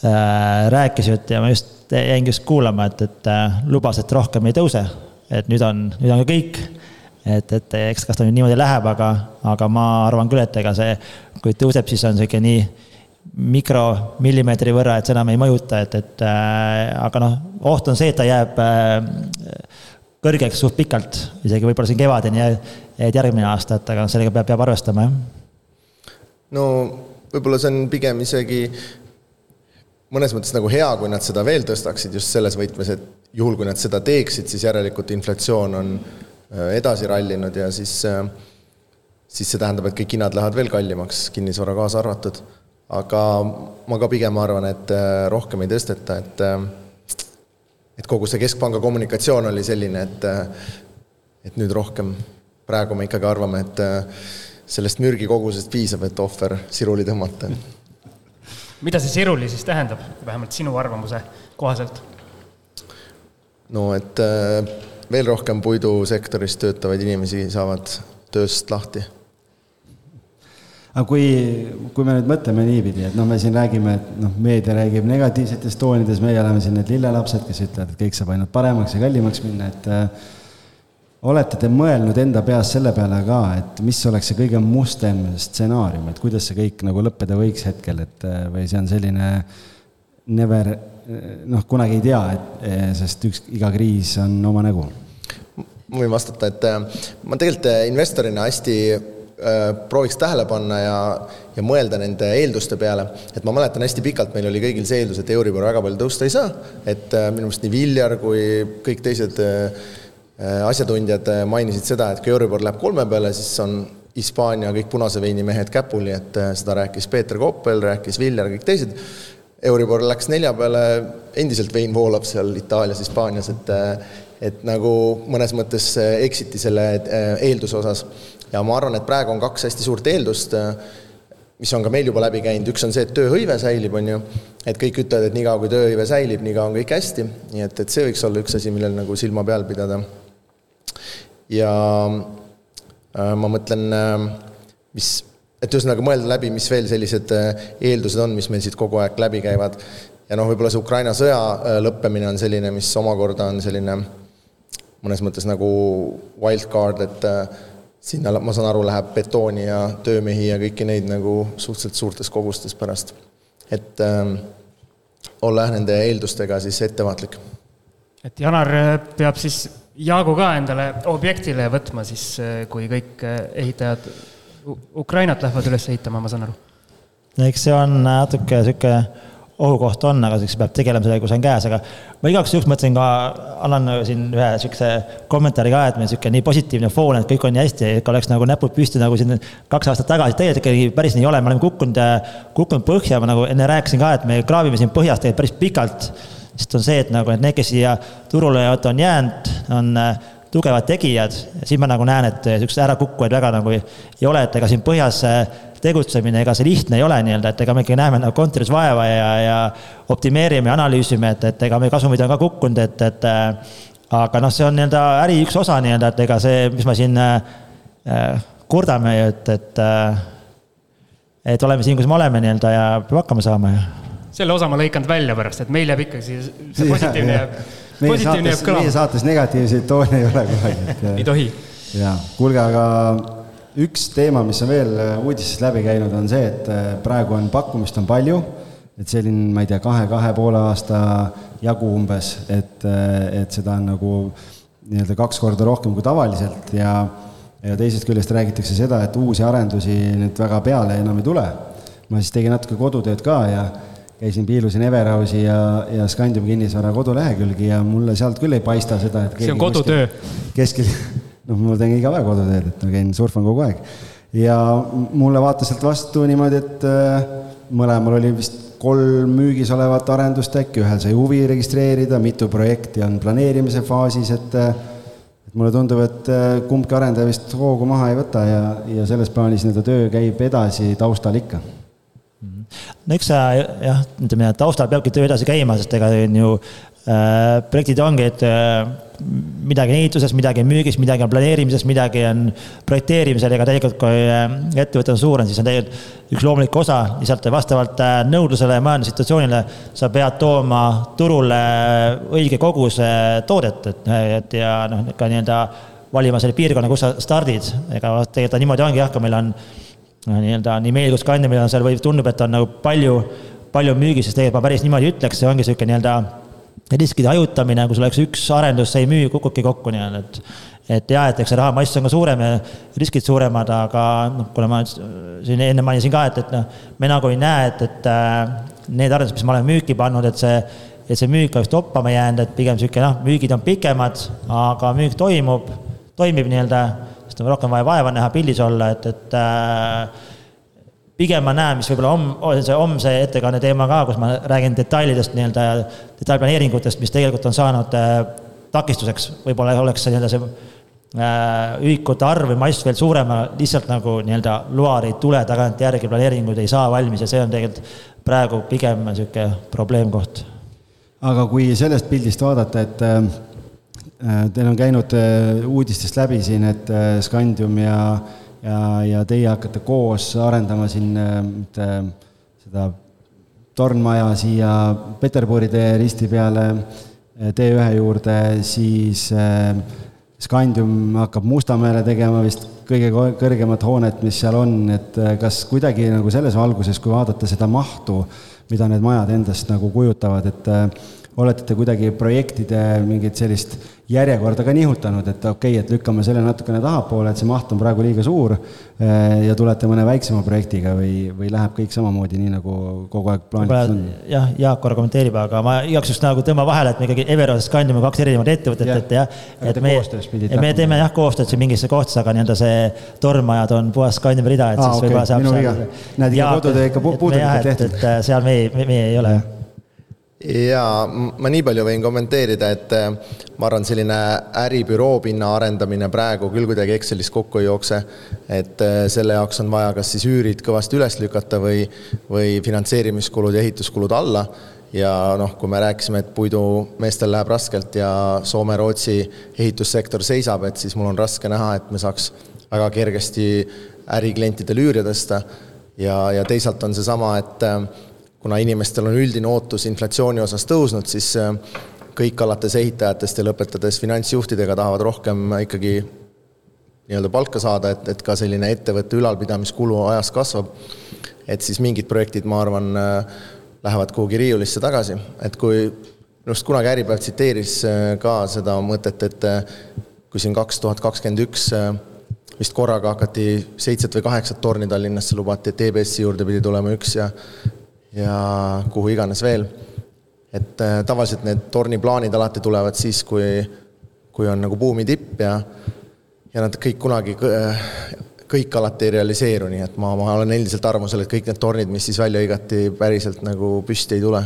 äh rääkisid ja ma just jäingi just kuulama, et, et äh, lubas, et rohkem ei tõuse. et nüüd on, nüüd on ka kõik. et, et eks kas ta nüüd niimoodi läheb, aga, aga ma arvan küll, et ega see, kui tõuseb, siis on sihuke nii mikromillimeetri võrra, et see enam ei mõjuta, et, et äh, aga noh, oht on see, et ta jääb äh, kõrgeks suht pikalt, isegi võib-olla siin kevadeni, et järgmine aasta, et aga sellega peab, peab arvestama, jah. no võib-olla see on pigem isegi mõnes mõttes nagu hea, kui nad seda veel tõstaksid just selles võtmes, et juhul, kui nad seda teeksid, siis järelikult inflatsioon on äh, edasi rallinud ja siis, siis see tähendab, et kõik hinnad lähevad veel kallimaks, kinnisvara kaasa arvatud aga ma ka pigem arvan, et äh, rohkem ei tõsteta, et äh, et kogu see Keskpanga kommunikatsioon oli selline, et äh, et nüüd rohkem, praegu me ikkagi arvame, et sellest mürgikogusest piisab, et ohver siruli tõmmata. [LAUGHS] mida see siruli siis tähendab, vähemalt sinu arvamuse kohaselt? no et veel rohkem puidusektoris töötavaid inimesi saavad tööst lahti aga kui, kui me nüüd mõtleme niipidi, et noh, me siin räägime, et noh, meedia räägib negatiivsetes toonides, meie oleme siin need lillelapsed, kes ütlevad, et kõik saab ainult paremaks ja kallimaks minna, et äh, olete te mõelnud enda peas selle peale ka, et mis oleks see kõige mustem stsenaarium, et kuidas see kõik nagu lõppeda võiks hetkel, et äh, või see on selline never, noh, kunagi ei tea, et sest üks, iga kriis on oma nägu? ma võin vastata, et äh, ma tegelikult investorina hästi Äh, prooviks tähele panna ja, ja mõelda nende eelduste peale. et ma mäletan hästi pikalt, meil oli kõigil see eeldus, et Euribor väga palju tõusta ei saa, et äh, minu meelest nii Viljar kui kõik teised äh, asjatundjad mainisid seda, et kui Euribor läheb kolme peale, siis on Hispaania kõik punase veini mehed käpuli, et seda rääkis Peeter Koppel, rääkis Viljar, kõik teised. Euribor läks nelja peale, endiselt vein voolab seal Itaalias, Hispaanias, et et nagu mõnes mõttes eksiti selle eelduse osas ja ma arvan, et praegu on kaks hästi suurt eeldust, mis on ka meil juba läbi käinud, üks on see, et tööhõive säilib, on ju, et kõik ütlevad, et niikaua kui tööhõive säilib, niikaua on kõik hästi, nii et, et see võiks olla üks asi, millel nagu silma peal pidada. ja äh, ma mõtlen äh,, mis, et ühesõnaga mõelda läbi, mis veel sellised äh, eeldused on, mis meil siit kogu aeg läbi käivad. ja noh, võib-olla see Ukraina sõja äh, lõppemine on selline, mis omakorda on selline mõnes mõttes nagu wildcard, et äh, sinna, ma saan aru, läheb betooni ja töömehi ja kõiki neid nagu suhteliselt suurtes kogustes pärast. et ähm, olla jah, nende eeldustega siis ettevaatlik. et Janar äh, peab siis Jaagu ka endale objektile võtma siis, äh, kui kõik äh, ehitajad Ukrainat lähevad üles ehitama, ma saan aru? eks see on natuke niisugune ohukoht on, aga siis peab tegelema sellega, kui see on käes, aga ma igaks juhuks mõtlesin ka, annan siin ühe sihukese kommentaari ka, et meil sihuke nii positiivne foon, et kõik on nii hästi, et oleks nagu näpud püsti nagu siin kaks aastat tagasi, tegelikult ikkagi päris nii ei ole, me oleme kukkunud, kukkunud põhja, ma nagu enne rääkisin ka, et me kraavime siin põhjas tegelikult päris pikalt. Sest on see, et nagu, et need, kes siia turule on jäänud, on äh, tugevad tegijad, siis ma nagu näen, et niisuguseid ärakukkujaid väga nagu ei, ole, et ega siin põhjas tegutsemine, ega see lihtne ei ole nii-öelda, et ega me ikka näeme nagu kontoris vaeva ja, ja optimeerime ja analüüsime, et, et ega meie kasumid on ka kukkunud, et, et äh, aga noh, see on nii-öelda äri üks osa nii-öelda, et ega see, mis me siin äh, kurdame et, et äh, et oleme siin, kus me oleme nii-öelda ja peab hakkama saama ja. selle osa ma lõikan välja pärast, et meil jääb ikkagi see positiivne jääb, positiivne jääb kõlama. meie saates negatiivseid toone ei ole kunagi, et. [LAUGHS] ei tohi. jaa, kuulge, aga üks teema, mis on veel uudistest läbi käinud, on see, et praegu on pakkumist on palju et selline, ma ei tea, kahe, kahe poole aasta jagu umbes, et, et seda on nagu nii-öelda kaks korda rohkem kui tavaliselt ja ja teisest küljest räägitakse seda, et uusi arendusi nüüd väga peale enam ei tule. ma siis tegin natuke kodutööd ka ja käisin, piilusin Everausi ja, ja Scandium kinnisvara kodulehekülgi ja mulle sealt küll ei paista seda, et see on kodutöö. keskil, noh, ma teen iga päev kodutööd, et ma käin, surfan kogu aeg. ja mulle vaatas sealt vastu niimoodi, et äh, mõlemal oli vist kolm müügis olevat arendust äkki, ühel sai huvi registreerida, mitu projekti on planeerimise faasis, et et mulle tundub, et äh, kumbki arendaja vist hoogu maha ei võta ja, ja selles plaanis nii-öelda töö käib edasi taustal ikka no eks jah, ütleme, taustal peabki töö edasi käima, sest ega on ju äh, projektid ongi, et äh, midagi on ehituses, midagi on müügis, midagi on planeerimises, midagi on projekteerimisel, ega tegelikult kui äh, ettevõte on suur, siis on tegelikult üks loomulik osa, lihtsalt vastavalt äh, nõudlusele ja majandussituatsioonile sa pead tooma turule õige koguse toodet, et, et ja noh, ka nii-öelda valima selle piirkonna, kus sa stardid, ega tegelikult niimoodi ongi jah, kui meil on nii-öelda nii kui Scandinavial on seal või tundub, et on nagu palju, palju müügis, sest tegelikult ma päris niimoodi ütleks, see ongi niisugune nii-öelda riskide hajutamine, kus oleks üks arendus, see ei müü, kukubki kokku nii-öelda, et et jaa, et eks see rahamass on ka suurem ja riskid suuremad, aga noh, kuna ma siin enne mainisin ka, et, et noh, me nagu ei näe, et, et äh, need arendused, mis me oleme müüki pannud, et see, et see müük oleks toppama jäänud, et pigem niisugune noh, müügid on pikemad, aga müük toimub, toimib nii-öelda sest on rohkem vaja vaeva näha, pildis olla, et, et äh, pigem ma näen, mis võib-olla om-, see homse ettekande teema ka, kus ma räägin detailidest nii-öelda, detailplaneeringutest, mis tegelikult on saanud äh, takistuseks, võib-olla oleks see nii-öelda see äh, ühikute arv või mass veel suurem, lihtsalt nagu nii-öelda load ei tule tagantjärgi, planeeringud ei saa valmis ja see on tegelikult praegu pigem niisugune probleemkoht. aga kui sellest pildist vaadata, et Äh, teil on käinud äh, uudistest läbi siin, et äh, Scandium ja, ja, ja teie hakkate koos arendama siin ühte seda tornmaja siia Peterburi tee risti peale T1 juurde, siis Scandium hakkab Mustamäele tegema vist kõige kõrgemat hoonet, mis seal on, et kas kuidagi nagu selles valguses, kui vaadata seda mahtu, mida need majad endast nagu kujutavad, et olete te kuidagi projektide mingit sellist järjekorda ka nihutanud, et okei okay,, et lükkame selle natukene tahapoole, et see maht on praegu liiga suur eh, ja tulete mõne väiksema projektiga või, või läheb kõik samamoodi, nii nagu kogu aeg plaanitud on? jah, Jaak korra kommenteerib, aga ma igaks juhuks nagu tõmban vahele, et me ikkagi Everosest kandime kaks erinevat ettevõtet, et jah, et me, me teeme jah koostööd siin mingisse kohtadesse, aga nii-öelda see tornmajad on puhas Skandinaavi rida, et Aa, siis okay, võib-olla saab seal. näed, ikka kodutöö ikka puudulikult tehtud. et seal meie, meie ei ole jaa, ma nii palju võin kommenteerida, et äh, ma arvan, selline äribüroo pinna arendamine praegu küll kuidagi Excelis kokku ei jookse. et äh, selle jaoks on vaja kas siis üürid kõvasti üles lükata või, või finantseerimiskulud ja ehituskulud alla. ja noh, kui me rääkisime, et puidumeestel läheb raskelt ja Soome-Rootsi ehitussektor seisab, et siis mul on raske näha, et me saaks väga kergesti äriklientidel üüre tõsta. ja, ja teisalt on seesama, et äh, kuna inimestel on üldine ootus inflatsiooni osas tõusnud, siis äh, kõik alates ehitajatest ja lõpetades finantsjuhtidega tahavad rohkem ikkagi nii-öelda palka saada, et, et ka selline ettevõtte ülalpidamiskulu ajas kasvab. et siis mingid projektid, ma arvan, äh, lähevad kuhugi riiulisse tagasi, et kui minu arust kunagi Äripäev tsiteeris äh, ka seda mõtet, et kui siin kaks tuhat kakskümmend üks vist korraga hakati seitset või kaheksat torni Tallinnasse lubati, et EBS-i juurde pidi tulema üks ja ja kuhu iganes veel. et äh, tavaliselt need torniplaanid alati tulevad siis, kui, kui on nagu buumi tipp ja, ja nad kõik kunagi, kõik alati ei realiseeru, nii et ma, ma olen endiselt arvamusel, et kõik need tornid, mis siis välja hõigati, päriselt nagu püsti ei tule.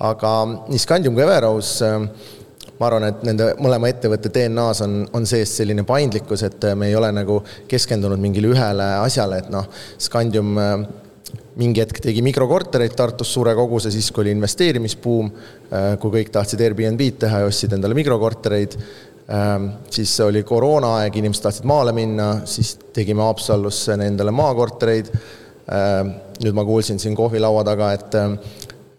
aga nii Scandium kui Everaus äh, ma arvan, et nende mõlema ettevõtte DNA-s on, on sees selline paindlikkus, et me ei ole nagu keskendunud mingile ühele asjale, et noh, Scandium äh, mingi hetk tegi mikrokortereid Tartus suure koguse, siis kui oli investeerimisbuum, äh, kui kõik tahtsid Airbnb-d teha ja ostsid endale mikrokortereid, ähm, siis oli koroonaaeg, inimesed tahtsid maale minna, siis tegime Haapsallusse endale maakortereid. Ähm, nüüd ma kuulsin siin kohvilaua taga, et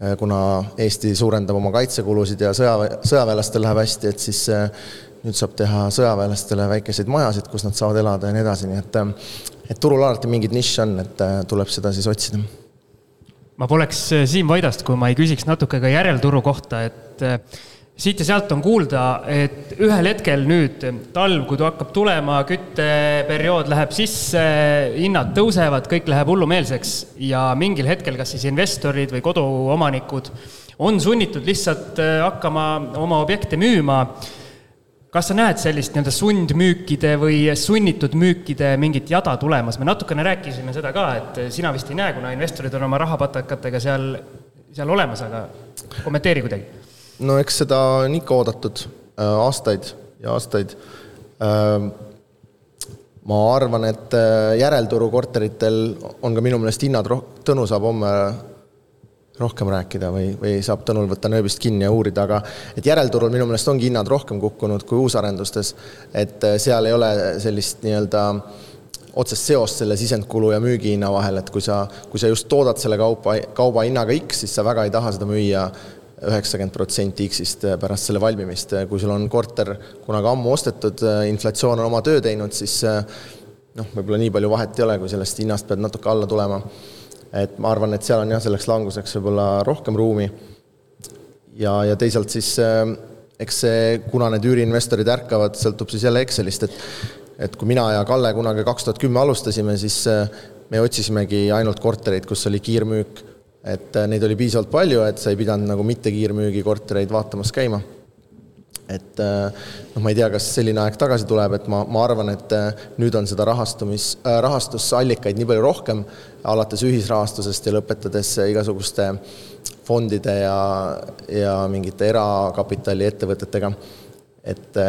Äh, kuna Eesti suurendab oma kaitsekulusid ja sõjaväe, sõjaväelastel läheb hästi, et siis äh, nüüd saab teha sõjaväelastele väikeseid majasid, kus nad saavad elada ja nii edasi, nii et et turul alati mingid nišš on, et tuleb seda siis otsida. ma poleks Siim Vaidast, kui ma ei küsiks natuke ka järelturu kohta, et siit ja sealt on kuulda, et ühel hetkel nüüd talv, kui ta hakkab tulema, kütteperiood läheb sisse, hinnad tõusevad, kõik läheb hullumeelseks ja mingil hetkel kas siis investorid või koduomanikud on sunnitud lihtsalt äh, hakkama oma objekte müüma. Kas sa näed sellist nii-öelda sundmüükide või sunnitud müükide mingit jada tulemas? me natukene rääkisime seda ka, et sina vist ei näe, kuna investorid on oma rahapatakatega seal, seal olemas, aga kommenteeri kuidagi no eks seda on ikka oodatud äh, aastaid ja aastaid. Ähm, ma arvan, et äh, järelturu korteritel on ka minu meelest hinnad roh-, Tõnu saab homme rohkem rääkida või, või saab Tõnul võtta nööbist kinni ja uurida, aga et järelturul minu meelest ongi hinnad rohkem kukkunud kui uusarendustes. et äh, seal ei ole sellist nii-öelda otsest seost selle sisendkulu ja müügihinna vahel, et kui sa, kui sa just toodad selle kaupa, kauba hinnaga X, siis sa väga ei taha seda müüa üheksakümmend protsenti X-ist äh, pärast selle valmimist. Äh, kui sul on korter kunagi ammu ostetud, äh, inflatsioon on oma töö teinud, siis noh, võib-olla nii palju vahet ei ole, kui sellest hinnast pead natuke alla tulema. Et ma arvan, et seal on jah, selleks languseks võib-olla rohkem ruumi. ja, ja teisalt siis eks see, kuna need üüriinvestorid ärkavad, sõltub siis jälle Excelist, et et kui mina ja Kalle kunagi kaks tuhat kümme alustasime, siis me otsisimegi ainult kortereid, kus oli kiirmüük et äh, neid oli piisavalt palju, et sa ei pidanud nagu mitte kiirmüügi kortereid vaatamas käima. Et äh, noh, ma ei tea, kas selline aeg tagasi tuleb, et ma, ma arvan, et äh, nüüd on seda rahastumis äh,, rahastusallikaid nii palju rohkem, alates ühisrahastusest ja lõpetades igasuguste fondide ja, ja mingite erakapitali ettevõtetega. et,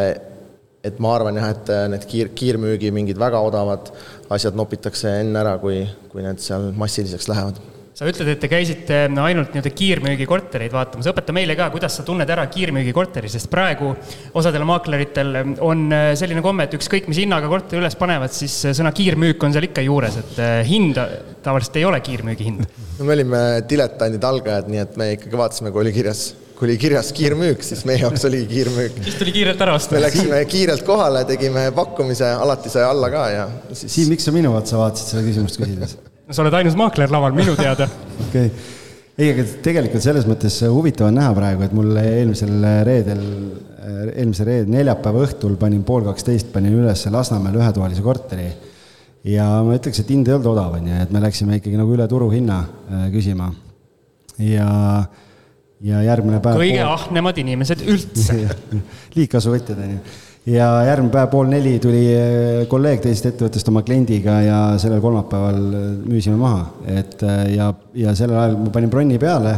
et ma arvan jah, et need kiir, kiirmüügi mingid väga odavad asjad nopitakse enne ära, kui, kui need seal massiliseks lähevad sa ütled, et te käisite ainult nii-öelda kiirmüügikortereid vaatamas, õpeta meile ka, kuidas sa tunned ära kiirmüügikorteri, sest praegu osadel maakleritel on äh, selline komme, et ükskõik mis hinnaga korteri üles panevad, siis äh, sõna kiirmüük on seal ikka juures, et äh, hind tavaliselt ei ole kiirmüügi hind. [LAUGHS] no me olime diletandid, algajad, nii et me ikkagi vaatasime, kui oli kirjas kui oli kirjas kiirmüük, siis meie jaoks oli kiirmüük. siis tuli kiirelt ära osta. me läksime kiirelt kohale, tegime pakkumise, alati sai alla ka ja siis. Siim, miks sa minu otsa vaatasid seda küsimust küsides? [LAUGHS] sa oled ainus maakler laval minu teada. [LAUGHS] okei okay., ei, aga tegelikult selles mõttes huvitav on näha praegu, et mul eelmisel reedel, eelmise reede neljapäeva õhtul panin pool kaksteist, panin üles Lasnamäel ühetoalise korteri. ja ma ütleks, et hind ei olnud odav, on ju, et me läksime ikkagi nagu üle turuhinna äh, küsima. ja, ja järgmine päev. kõige pool... ahnemad inimesed üldse [LAUGHS] liigkasuvõtjad, on ju ja järgmine päev pool neli tuli eh, kolleeg teisest ettevõttest oma kliendiga ja sellel kolmapäeval eh, müüsime maha, et eh, ja, ja sellel ajal ma panin bronni peale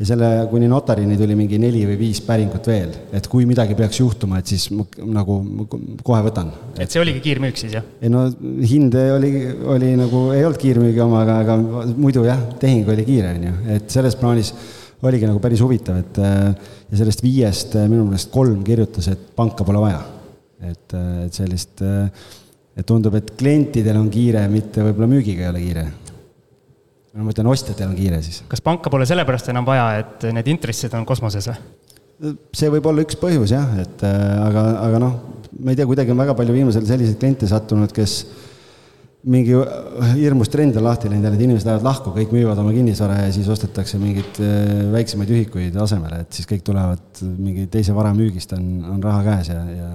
ja selle kuni notarini tuli mingi neli või viis päringut veel, et kui midagi peaks juhtuma, et siis ma, nagu ma kohe võtan. et see oligi kiirmüük siis, jah? ei no hind oli, oli nagu, ei olnud kiirmüügi oma, aga, aga muidu jah, tehing oli kiire, on ju, et selles plaanis oligi nagu päris huvitav, et ja sellest viiest minu meelest kolm kirjutas, et panka pole vaja et, et sellist, et tundub, et klientidel on kiire, mitte võib-olla müügiga ei ole kiire. no ma ütlen, ostjatel on kiire siis. kas panka pole sellepärast enam vaja, et need intressid on kosmoses või? see võib olla üks põhjus jah, et aga, aga noh, ma ei tea, kuidagi on väga palju viimasel selliseid kliente sattunud, kes mingi hirmus trend on lahti läinud jälle, et inimesed lähevad lahku, kõik müüvad oma kinnisvara ja siis ostetakse mingeid väiksemaid ühikuid asemele, et siis kõik tulevad mingi teise vara müügist on, on raha käes ja, ja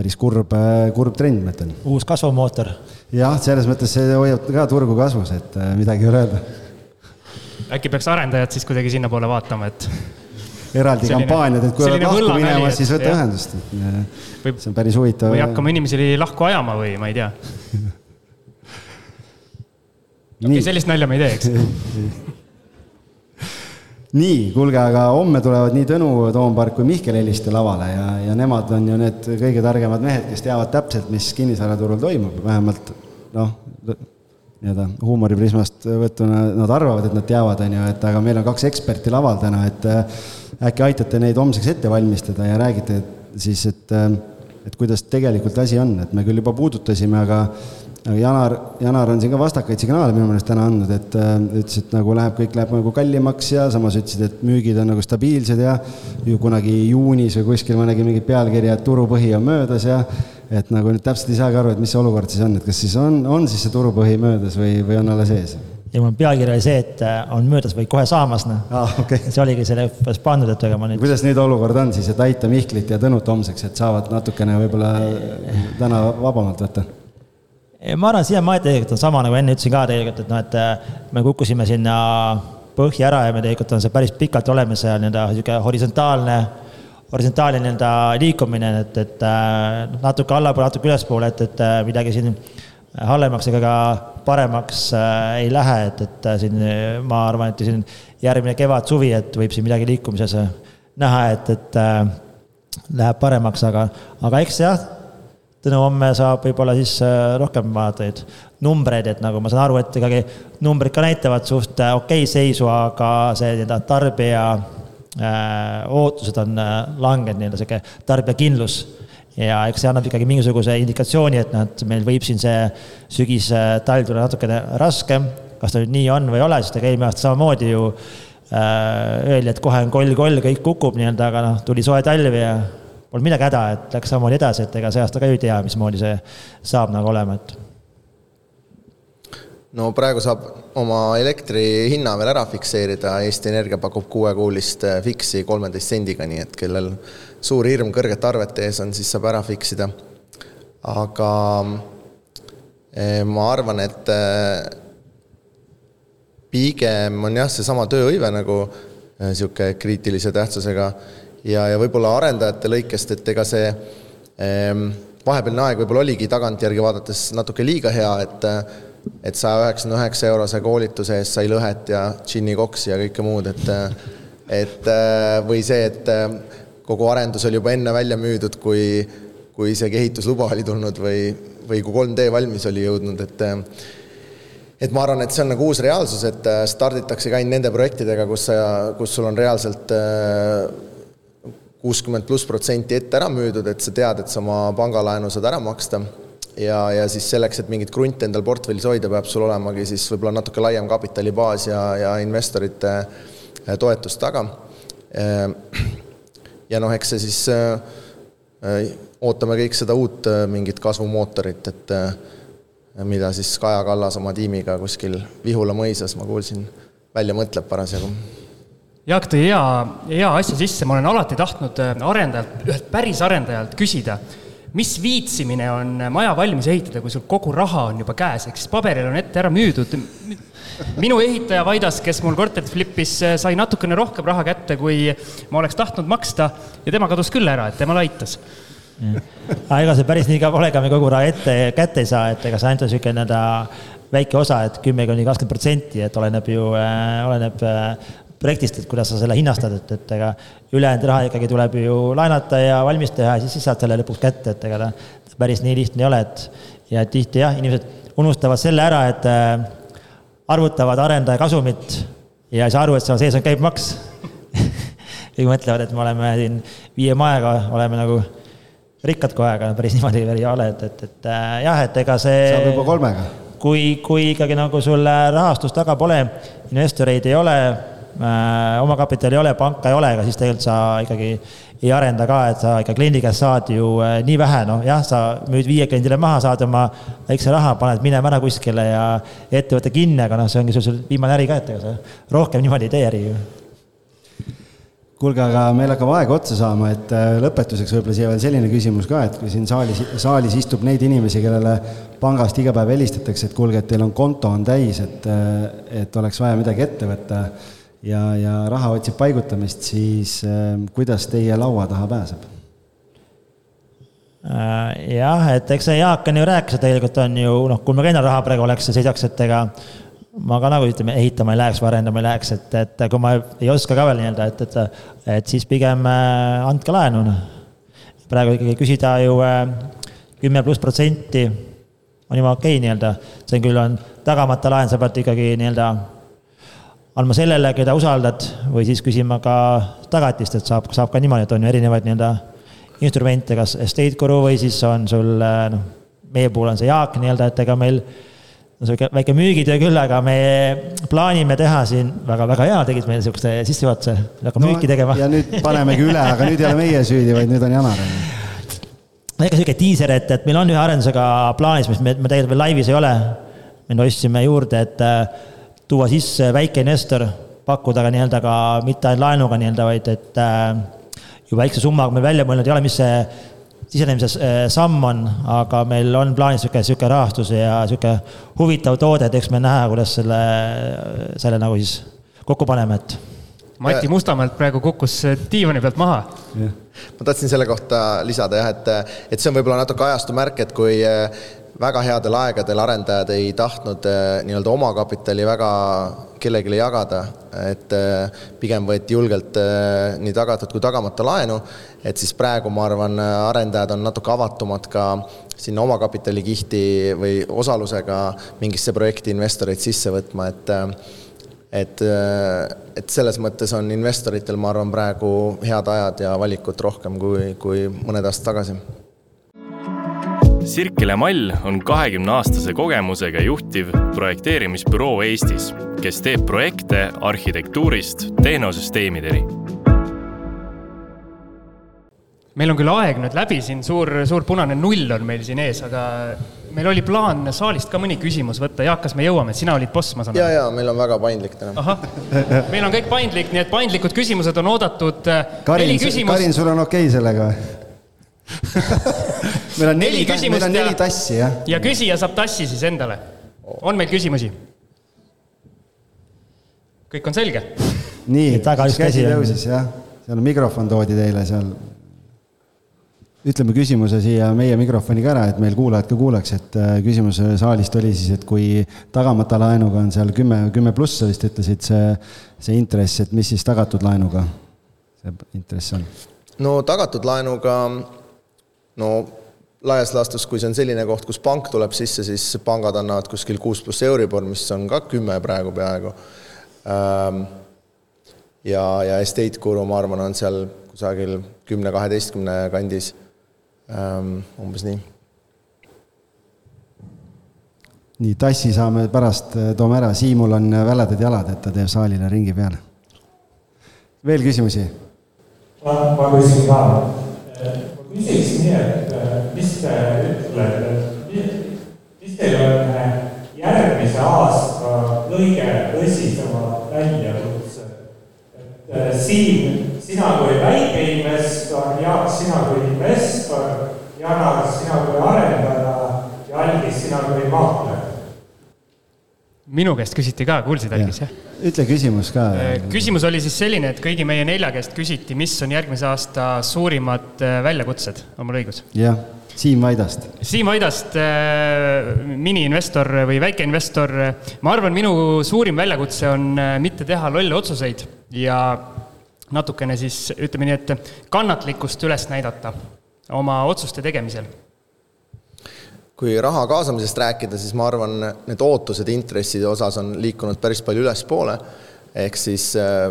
päris kurb, kurb trend, ma ütlen. uus kasvumootor. jah, selles mõttes see hoiab ka turgu kasvus, et äh, midagi ei ole öelda. äkki peaks arendajad siis kuidagi sinnapoole vaatama, et eraldi selline, kampaaniad, et kui oled lahku minemas, siis võta ühendust, et äh, see on päris huvitav. või hakkama inimesi lahku ajama või ma ei tea. [LAUGHS] okei okay,, sellist nalja me ei tee, eks [LAUGHS] nii, kuulge, aga homme tulevad nii Tõnu Toompark kui Mihkel Heliste lavale ja, ja nemad on ju need kõige targemad mehed, kes teavad täpselt, mis kinnisvaraturul toimub, vähemalt noh, nii-öelda huumoriprismast võtuna nad arvavad, et nad teavad, on ju, et aga meil on kaks eksperti laval täna, et äh, äkki aitate neid homseks ette valmistada ja räägite siis, et, äh, et kuidas tegelikult asi on, et me küll juba puudutasime, aga aga Janar, Janar on siin ka vastakaid signaale minu meelest täna andnud, et äh, ütles, et nagu läheb, kõik läheb nagu kallimaks ja samas ütlesid, et müügid on nagu stabiilsed ja ju kunagi juunis või kuskil ma nägin mingit pealkirja, et turupõhi on möödas ja et nagu nüüd täpselt ei saagi aru, et mis see olukord siis on, et kas siis on, on siis see turupõhi möödas või, või on alles ees? ja mul pealkiri oli see, et äh, on möödas või kohe saamas, noh ah,. Okay. see oligi selle pandud, et ega ma nüüd. kuidas nüüd olukord on siis, et aita Mihklit ja Tõnut homseks, et saavad natukene võib-olla täna vabamalt võtta? Ma arvan, siiamaani tegelikult on sama, nagu enne ütlesin ka tegelikult, et noh, et äh, me kukkusime sinna põhja ära ja me tegelikult on see päris pikalt oleme seal nii-öelda niisugune horisontaalne, horisontaalne nii-öelda liikumine, et, et äh, natuke allapoole, natuke ülespoole, et, et äh, midagi siin halvemaks ega ka paremaks äh, ei lähe, et, et siin ma arvan, et siin järgmine kevad, suvi, et võib siin midagi liikumises näha, et, et äh, läheb paremaks, aga, aga eks jah Tõnu homme saab võib-olla siis äh, rohkem vaadata neid numbreid, et nagu ma saan aru, et ikkagi numbrid ka näitavad suht äh, okei okay seisu, aga see nii-öelda tarbija äh, ootused on äh, langenud, nii-öelda sihuke tarbijakindlus. ja eks see annab ikkagi mingisuguse indikatsiooni, et noh, et meil võib siin see sügis-talv tulla natukene raskem. kas ta nüüd nii on või ei ole, sest ega eelmine aasta samamoodi ju äh, öeldi, et kohe on koll-koll, kõik kukub nii-öelda, aga noh, tuli soe talv ja polnud midagi häda, et läks samamoodi edasi, et ega see aasta ka ju ei tea, mismoodi see saab nagu olema, et. no praegu saab oma elektri hinna veel ära fikseerida, Eesti Energia pakub kuuekuulist äh, fiksi kolmeteist sendiga, nii et kellel suur hirm kõrgete arvete ees on, siis saab ära fiksida. aga äh, ma arvan, et äh, pigem on jah, seesama tööhõive nagu niisugune kriitilise tähtsusega ja, ja võib-olla arendajate lõikest, et ega see ehm, vahepealne aeg võib-olla oligi tagantjärgi vaadates natuke liiga hea, et et saja üheksakümne üheksa eurose koolituse eest sai lõhet ja džinnikoksi ja kõike muud, et et või see, et kogu arendus oli juba enne välja müüdud, kui kui isegi ehitusluba oli tulnud või, või kui 3D valmis oli jõudnud, et et ma arvan, et see on nagu uus reaalsus, et starditaksegi ainult nende projektidega, kus sa, kus sul on reaalselt kuuskümmend pluss protsenti ette ära müüdud, et sa tead, et sa oma pangalaenu saad ära maksta. ja, ja siis selleks, et mingit krunti endal portfellis hoida, peab sul olemagi siis võib-olla natuke laiem kapitalibaas ja, ja investorite äh, toetus taga. Äh, ja noh, eks see siis äh, ootame kõik seda uut mingit kasvumootorit, et mida siis Kaja Kallas oma tiimiga kuskil Vihula mõisas, ma kuulsin, välja mõtleb parasjagu Jaak tõi hea, hea asja sisse, ma olen alati tahtnud äh, arendajalt, ühelt päris arendajalt küsida, mis viitsimine on maja valmis ehitada, kui sul kogu raha on juba käes, ehk siis paberil on ette ära müüdud. minu ehitaja Vaidas, kes mul korterit flippis, äh, sai natukene rohkem raha kätte, kui ma oleks tahtnud maksta ja tema kadus küll ära, et tema aitas aga ega see päris nii ka pole, ega me kogu raha ette, kätte ei saa, et ega see ainult on niisugune nii-öelda väike osa, et kümme kuni kakskümmend protsenti, et oleneb ju äh,, oleneb äh, projektist, et kuidas sa selle hinnastad, et, et ega ülejäänud raha ikkagi tuleb ju laenata ja valmis teha ja siis, siis saad selle lõpuks kätte, et ega ta päris nii lihtne ei ole, et ja tihti jah, inimesed unustavad selle ära, et äh, arvutavad arendaja kasumit ja ei saa aru, et seal sees on käibemaks [LAUGHS] kõik mõtlevad, et me oleme siin viie majaga, oleme nagu rikkad kohe, aga päris niimoodi veel ei ole, et, et, et äh, jah, et ega see. saab juba kolmega. kui, kui ikkagi nagu sul rahastust taga pole, investoreid ei ole omakapitali ei ole, panka ei ole, aga siis tegelikult sa ikkagi ei arenda ka, et sa ikka kliendi käest saad ju äh, nii vähe, noh jah, sa müüd viie kliendile maha, saad oma väikse raha, paned minema ära kuskile ja ettevõte kinni, aga noh, see ongi sul viimane äri ka, et ega sa rohkem niimoodi ei tee äri ju. Kuulge, aga meil hakkab aeg otsa saama, et äh, lõpetuseks võib-olla siia veel selline küsimus ka, et kui siin saalis, saalis istub neid inimesi, kellele pangast iga päev helistatakse, et kuulge, et teil on konto on täis, et, et oleks vaja midagi ette võtta ja, ja raha otsib paigutamist, siis äh, kuidas teie laua taha pääseb? Äh, jah, et eks see Jaak on ju rääkis, et tegelikult on ju noh, kui meil ka endal raha praegu oleks ja seisaks, et ega ma ka nagu ütleme, ehitama ei läheks või arendama ei läheks, et, et kui ma ei oska ka veel nii-öelda, et, et, et siis pigem äh, andke laenu, noh. praegu ikkagi küsida ju äh, kümme pluss protsenti on juba okei okay, nii-öelda, see on küll, on tagamata laen, sa pead ikkagi nii-öelda andma sellele, keda usaldad või siis küsima ka tagatist, et saab, saab ka niimoodi, et on ju erinevaid nii-öelda instrumente, kas estate guru või siis on sul noh, meie puhul on see Jaak nii-öelda, et ega meil no sihuke väike müügitöö küll, aga me plaanime teha siin väga-väga hea, tegid meile sihukese sissejuhatuse, hakkame no, müüki tegema. ja nüüd panemegi üle, aga nüüd ei ole meie süüdi, vaid nüüd on Janar. väike sihuke diiser, et, et meil on ühe arendusega plaanis, mis me, me tegelikult veel laivis ei ole. me ostsime juurde, et tuua sisse väike investor, pakkuda ka nii-öelda ka mitte ainult laenuga nii-öelda, vaid et äh, ju väikse summaga me välja mõelnud ei ole, mis see sisenemise äh, samm on, aga meil on plaanis niisugune, niisugune rahastus ja niisugune huvitav toode, et eks me näe, kuidas selle, selle nagu siis kokku paneme, et. Mati Mustamäelt praegu kukkus diivani pealt maha. ma tahtsin selle kohta lisada jah, et, et see on võib-olla natuke ajastu märk, et kui väga headel aegadel arendajad ei tahtnud äh, nii-öelda omakapitali väga kellelegi jagada, et äh, pigem võeti julgelt äh, nii tagatud kui tagamata laenu, et siis praegu ma arvan, arendajad on natuke avatumad ka sinna omakapitali kihti või osalusega mingisse projekti investoreid sisse võtma, et et, et selles mõttes on investoritel, ma arvan, praegu head ajad ja valikut rohkem kui, kui mõned aastad tagasi Sirkele Mall on kahekümne aastase kogemusega juhtiv projekteerimisbüroo Eestis, kes teeb projekte arhitektuurist tehnosüsteemideni. meil on küll aeg nüüd läbi siin, suur, suur punane null on meil siin ees, aga meil oli plaan saalist ka mõni küsimus võtta, Jaak, kas me jõuame, sina olid boss, ma saan aru? ja, ja meil on väga paindlik täna. ahah, meil on kõik paindlik, nii et paindlikud küsimused on oodatud. Karin, Karin, sul on okei okay sellega või? [LAUGHS] meil on neli, neli küsimust meil on neli tassi, jah. ja küsija saab tassi siis endale. on meil küsimusi? kõik on selge? nii, käsi tõusis, jah. seal mikrofon toodi teile seal. ütleme küsimuse siia meie mikrofoni ka ära, et meil kuulajad ka kuuleks, et äh, küsimus saalist oli siis, et kui tagamata laenuga on seal kümme, kümme pluss, sa vist ütlesid, see, see intress, et mis siis tagatud laenuga see intress on? no tagatud laenuga no laias laastus, kui see on selline koht, kus pank tuleb sisse, siis pangad annavad kuskil kuus pluss Euribor, mis on ka kümme praegu peaaegu. Ähm, ja, ja estate guru, ma arvan, on seal kusagil kümne-kaheteistkümne kandis. Ähm, umbes nii. nii, tassi saame pärast, äh, toome ära, Siimul on väledad jalad, et ta teeb saalile ringi peale. veel küsimusi? ma küsin ka küsiks nii, et äh, mis te ütlete, et mis teil on äh, järgmise aasta kõige tõsisemad väljakutsed? et äh, Siim, sina kui väikeinvestor, Jaak, sina kui investor, Janar, sina kui arendaja ja Algis, sina kui maakler minu käest küsiti ka, kuulsid, Algis, jah? ütle küsimus ka. Äh, küsimus oli siis selline, et kõigi meie nelja käest küsiti, mis on järgmise aasta suurimad äh, väljakutsed, on mul õigus? jah, Siim Vaidast. Siim Vaidast, äh, miniinvestor või väikeinvestor. ma arvan, minu suurim väljakutse on mitte teha lolle otsuseid ja natukene siis ütleme nii, et kannatlikkust üles näidata oma otsuste tegemisel kui raha kaasamisest rääkida, siis ma arvan, need ootused intresside osas on liikunud päris palju ülespoole, ehk siis äh,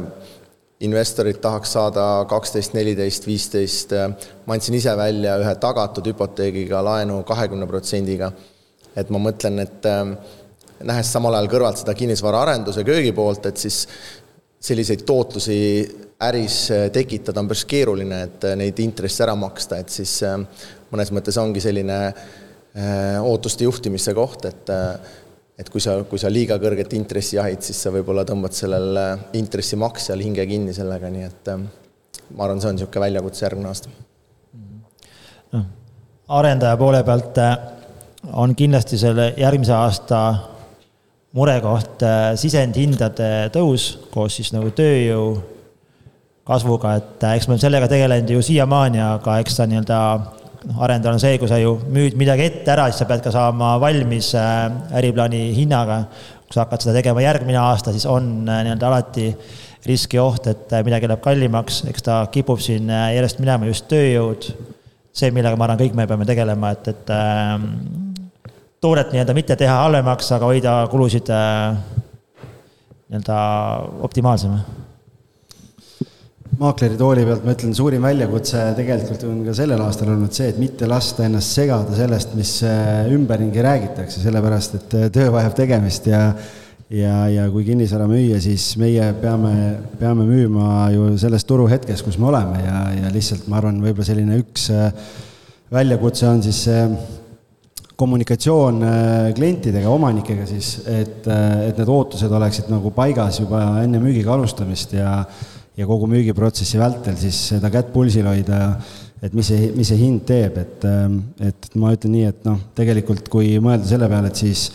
investorid tahaks saada kaksteist, neliteist, viisteist, äh, ma andsin ise välja ühe tagatud hüpoteegiga laenu kahekümne protsendiga. et ma mõtlen, et äh, nähes samal ajal kõrvalt seda kinnisvaraarenduse köögi poolt, et siis selliseid tootlusi äris tekitada on päris keeruline, et neid intresse ära maksta, et siis mõnes mõttes ongi selline Äh, ootuste juhtimise koht, et äh, et kui sa, kui sa liiga kõrget intressi jahid, siis sa võib-olla tõmbad sellel äh, intressimaksjal hinge kinni sellega, nii et ma arvan, see on niisugune väljakutse järgmine aasta. noh, arendaja poole pealt on kindlasti selle järgmise aasta murekoht sisendhindade tõus koos siis nagu tööjõu kasvuga, et eks me oleme sellega tegelenud ju siiamaani, aga eks ta nii-öelda noh, arendajal on see, kui sa ju müüd midagi ette ära, siis sa pead ka saama valmis äh, äriplaani hinnaga. kui sa hakkad seda tegema järgmine aasta, siis on nii-öelda alati risk ja oht, et midagi läheb kallimaks, eks ta kipub siin järjest minema just tööjõud. see, millega ma arvan, kõik me peame tegelema, et, et äh, toodet nii-öelda mitte teha halvemaks, aga hoida kulusid äh, nii-öelda optimaalsema maakleri tooli pealt ma ütlen, suurim väljakutse tegelikult on ka sellel aastal olnud see, et mitte lasta ennast segada sellest, mis äh, ümberringi räägitakse, sellepärast et äh, töö vajab tegemist ja ja, ja kui kinnisvara müüa, siis meie peame, peame müüma ju selles turuhetkes, kus me oleme ja, ja lihtsalt ma arvan, võib-olla selline üks äh, väljakutse on siis see kommunikatsioon klientidega, omanikega siis, et, et need ootused oleksid nagu paigas juba enne müügiga alustamist ja ja kogu müügiprotsessi vältel siis seda kätt pulsil hoida, et mis see, mis see hind teeb, et, ähm, et ma ütlen nii, et noh, tegelikult kui mõelda selle peale, et siis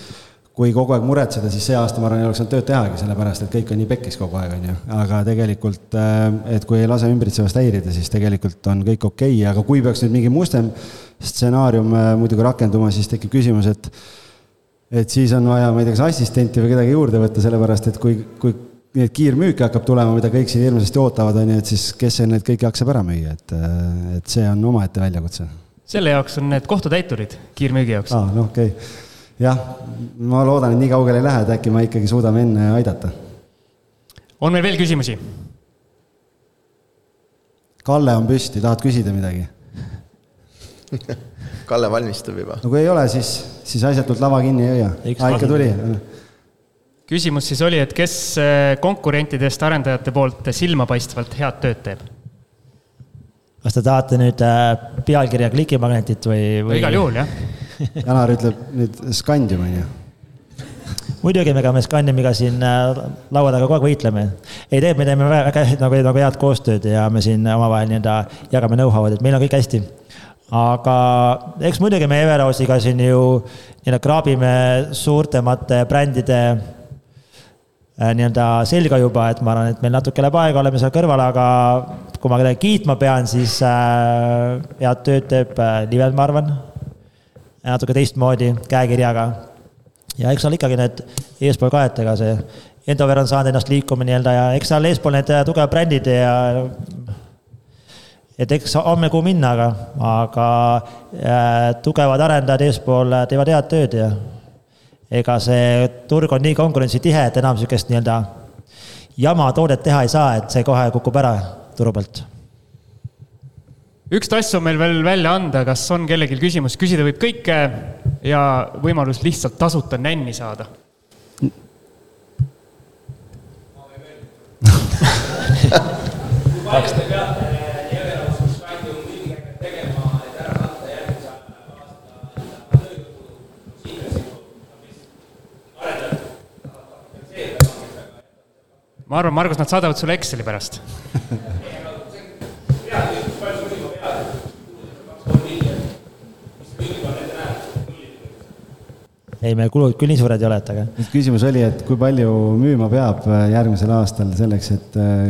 kui kogu aeg muretseda, siis see aasta ma arvan, ei oleks saanud tööd tehagi, sellepärast et kõik on nii pekkis kogu aeg, on ju. aga tegelikult, ähm, et kui ei lase ümbritsevast häirida, siis tegelikult on kõik okei okay., aga kui peaks nüüd mingi mustem stsenaarium äh, muidugi rakenduma, siis tekib küsimus, et et siis on vaja, ma ei tea, kas assistenti või kedagi juurde võtta, sellepärast et kui, kui nii et kiirmüük hakkab tulema, mida kõik siin hirmsasti ootavad, on ju, et siis kes see need kõik jaksab ära müüa, et, et see on omaette väljakutse. selle jaoks on need kohtutäiturid kiirmüügi jaoks. aa, noh, okei okay.. jah, ma loodan, et nii kaugele ei lähe, et äkki me ikkagi suudame enne aidata. on meil veel küsimusi? Kalle on püsti, tahad küsida midagi Kalle valmistub juba. no kui ei ole, siis, siis asjatult lava kinni ei hoia. aa, ikka tuli? Küsimus siis oli, et kes äh, konkurentidest arendajate poolt silmapaistvalt head tööd teeb? kas te tahate nüüd äh, pealkirja klikimagnetit või, või...? igal juhul, jah [LAUGHS] Janar ütleb nüüd Scandium, on ju? muidugi, ega me Scandiumiga siin äh, laua taga kogu aeg võitleme. ei tee, me teeme väga nagu, nagu head koostööd ja me siin omavahel nii-öelda jagame know-how'd, et meil on kõik hästi. aga eks muidugi me Everosiga siin ju nii-öelda kraabime suurtemate brändide nii-öelda selga juba, et ma arvan, et meil natuke läheb aega, oleme seal kõrval, aga kui ma kedagi kiitma pean, siis äh, head tööd teeb äh, Livel, ma arvan. natuke teistmoodi, käekirjaga. ja eks seal ikkagi need eespool ka, et ega see Endover on saanud ennast liikuma nii-öelda ja eks seal eespool need tugevad brändid ja et eks homme kuhu minna, aga, aga äh, tugevad arendajad eespool teevad head tööd ja ega see turg on nii konkurentsitihe, et enam niisugust nii-öelda jama toodet teha ei saa, et see kohe kukub ära turu pealt. üks tass on meil veel välja anda, kas on kellelgi küsimus, küsida võib kõike ja võimalus lihtsalt tasuta nänni saada. [LAUGHS] Kaks peate Everaustis palju müügikäivet tegema, et ära katta järgmise aasta tööjõukulu, ma arvan, Margus, nad saadavad sulle Exceli pärast. ei, meil kulud küll nii suured ei ole, et aga. küsimus oli, et kui palju müüma peab äh, järgmisel aastal selleks, et äh,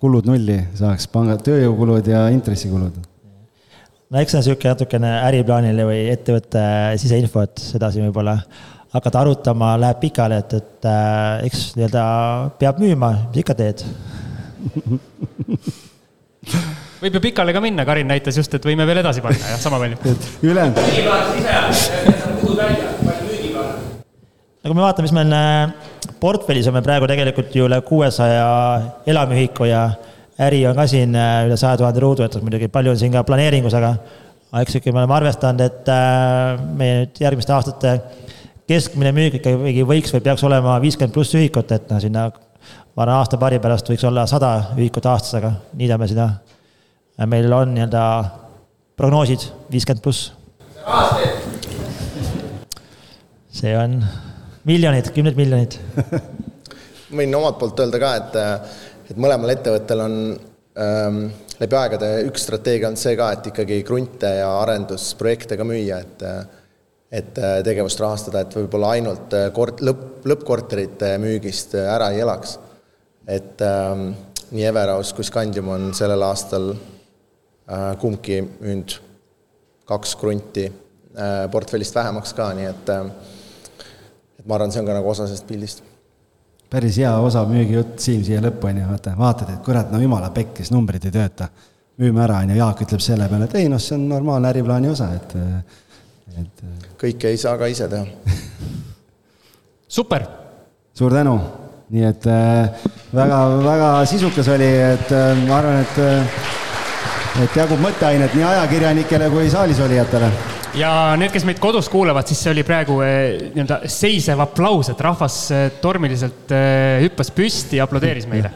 kulud nulli saaks, panga tööjõukulud ja intressikulud? no eks see on niisugune natukene äriplaanile või ettevõtte siseinfo, et sedasi võib-olla hakata arutama, läheb pikali, et, et äh, eks nii-öelda peab müüma, mis ikka teed võib ju pikale ka minna, Karin näitas just, et võime veel edasi panna ja sama palju. ülejäänud. no kui me vaatame, mis meil äh, portfellis on meil praegu tegelikult ju üle kuuesaja elamühiku ja äri on ka siin äh, üle saja tuhande ruudu, et muidugi palju on siin ka planeeringus, aga aga eks ikka me oleme arvestanud, et äh, meie nüüd järgmiste aastate keskmine müük ikkagi võiks või peaks olema viiskümmend pluss ühikut, et noh, sinna ma arvan, aasta-paari pärast võiks olla sada ühikut aastas, aga niidame seda. meil on nii-öelda prognoosid viiskümmend pluss. see on miljonid, kümned miljonid võin omalt poolt öelda ka, et, et mõlemal ettevõttel on ähm, läbi aegade üks strateegia on see ka, et ikkagi krunte ja arendusprojekte ka müüa, et et äh, tegevust rahastada, et võib-olla ainult äh, kort-, lõpp, lõppkorterite müügist äh, ära ei elaks. et ähm, nii Everaus kui Scandium on sellel aastal äh, kumbki müünud kaks krunti äh, portfellist vähemaks ka, nii et äh, et ma arvan, see on ka nagu osa sellest pildist. päris hea osa müügijutt, Siim, siia lõppu, on ju, vaata, vaatad, et kurat, no jumala pekkis, numbrid ei tööta. müüme ära, on ju, Jaak ütleb selle peale, et ei noh, see on normaalne äriplaani osa, et, et kõike ei saa ka ise teha. [LAUGHS] super. suur tänu, nii et väga-väga äh, sisukas oli, et äh, ma arvan, et äh, et jagub mõtteainet nii ajakirjanikele kui saalis olijatele ja need, kes meid kodus kuulavad, siis see oli praegu nii-öelda seisev aplaus, et rahvas tormiliselt hüppas püsti ja aplodeeris meile.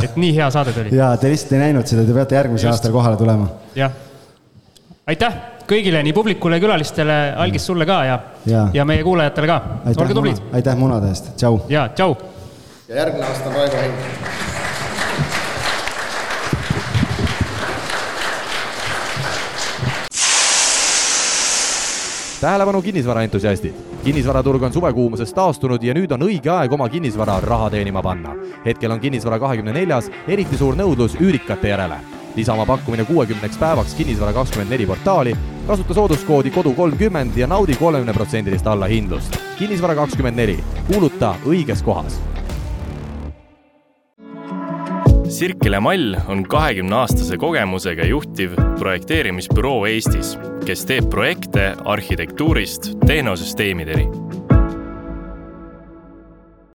et nii hea saade tuli. ja te lihtsalt ei näinud seda, te peate järgmisel aastal kohale tulema. jah. aitäh kõigile, nii publikule, külalistele, algis sulle ka ja, ja., ja meie kuulajatele ka. olge tublid. aitäh munade eest, tšau. ja, tšau. ja järgmine aasta on Raivo Heng tähelepanu kinnisvaraentusiastid. kinnisvaraturg on suvekuumusest taastunud ja nüüd on õige aeg oma kinnisvara raha teenima panna. hetkel on kinnisvara kahekümne neljas eriti suur nõudlus üürikate järele. Lisa oma pakkumine kuuekümneks päevaks Kinnisvara kakskümmend neli portaali, kasuta sooduskoodi kodu kolmkümmend ja naudi kolmekümneprotsendilist allahindlust. kinnisvara kakskümmend neli, kuuluta õiges kohas. Sirkele Mall on kahekümne aastase kogemusega juhtiv projekteerimisbüroo Eestis, kes teeb projekte arhitektuurist tehnosüsteemideni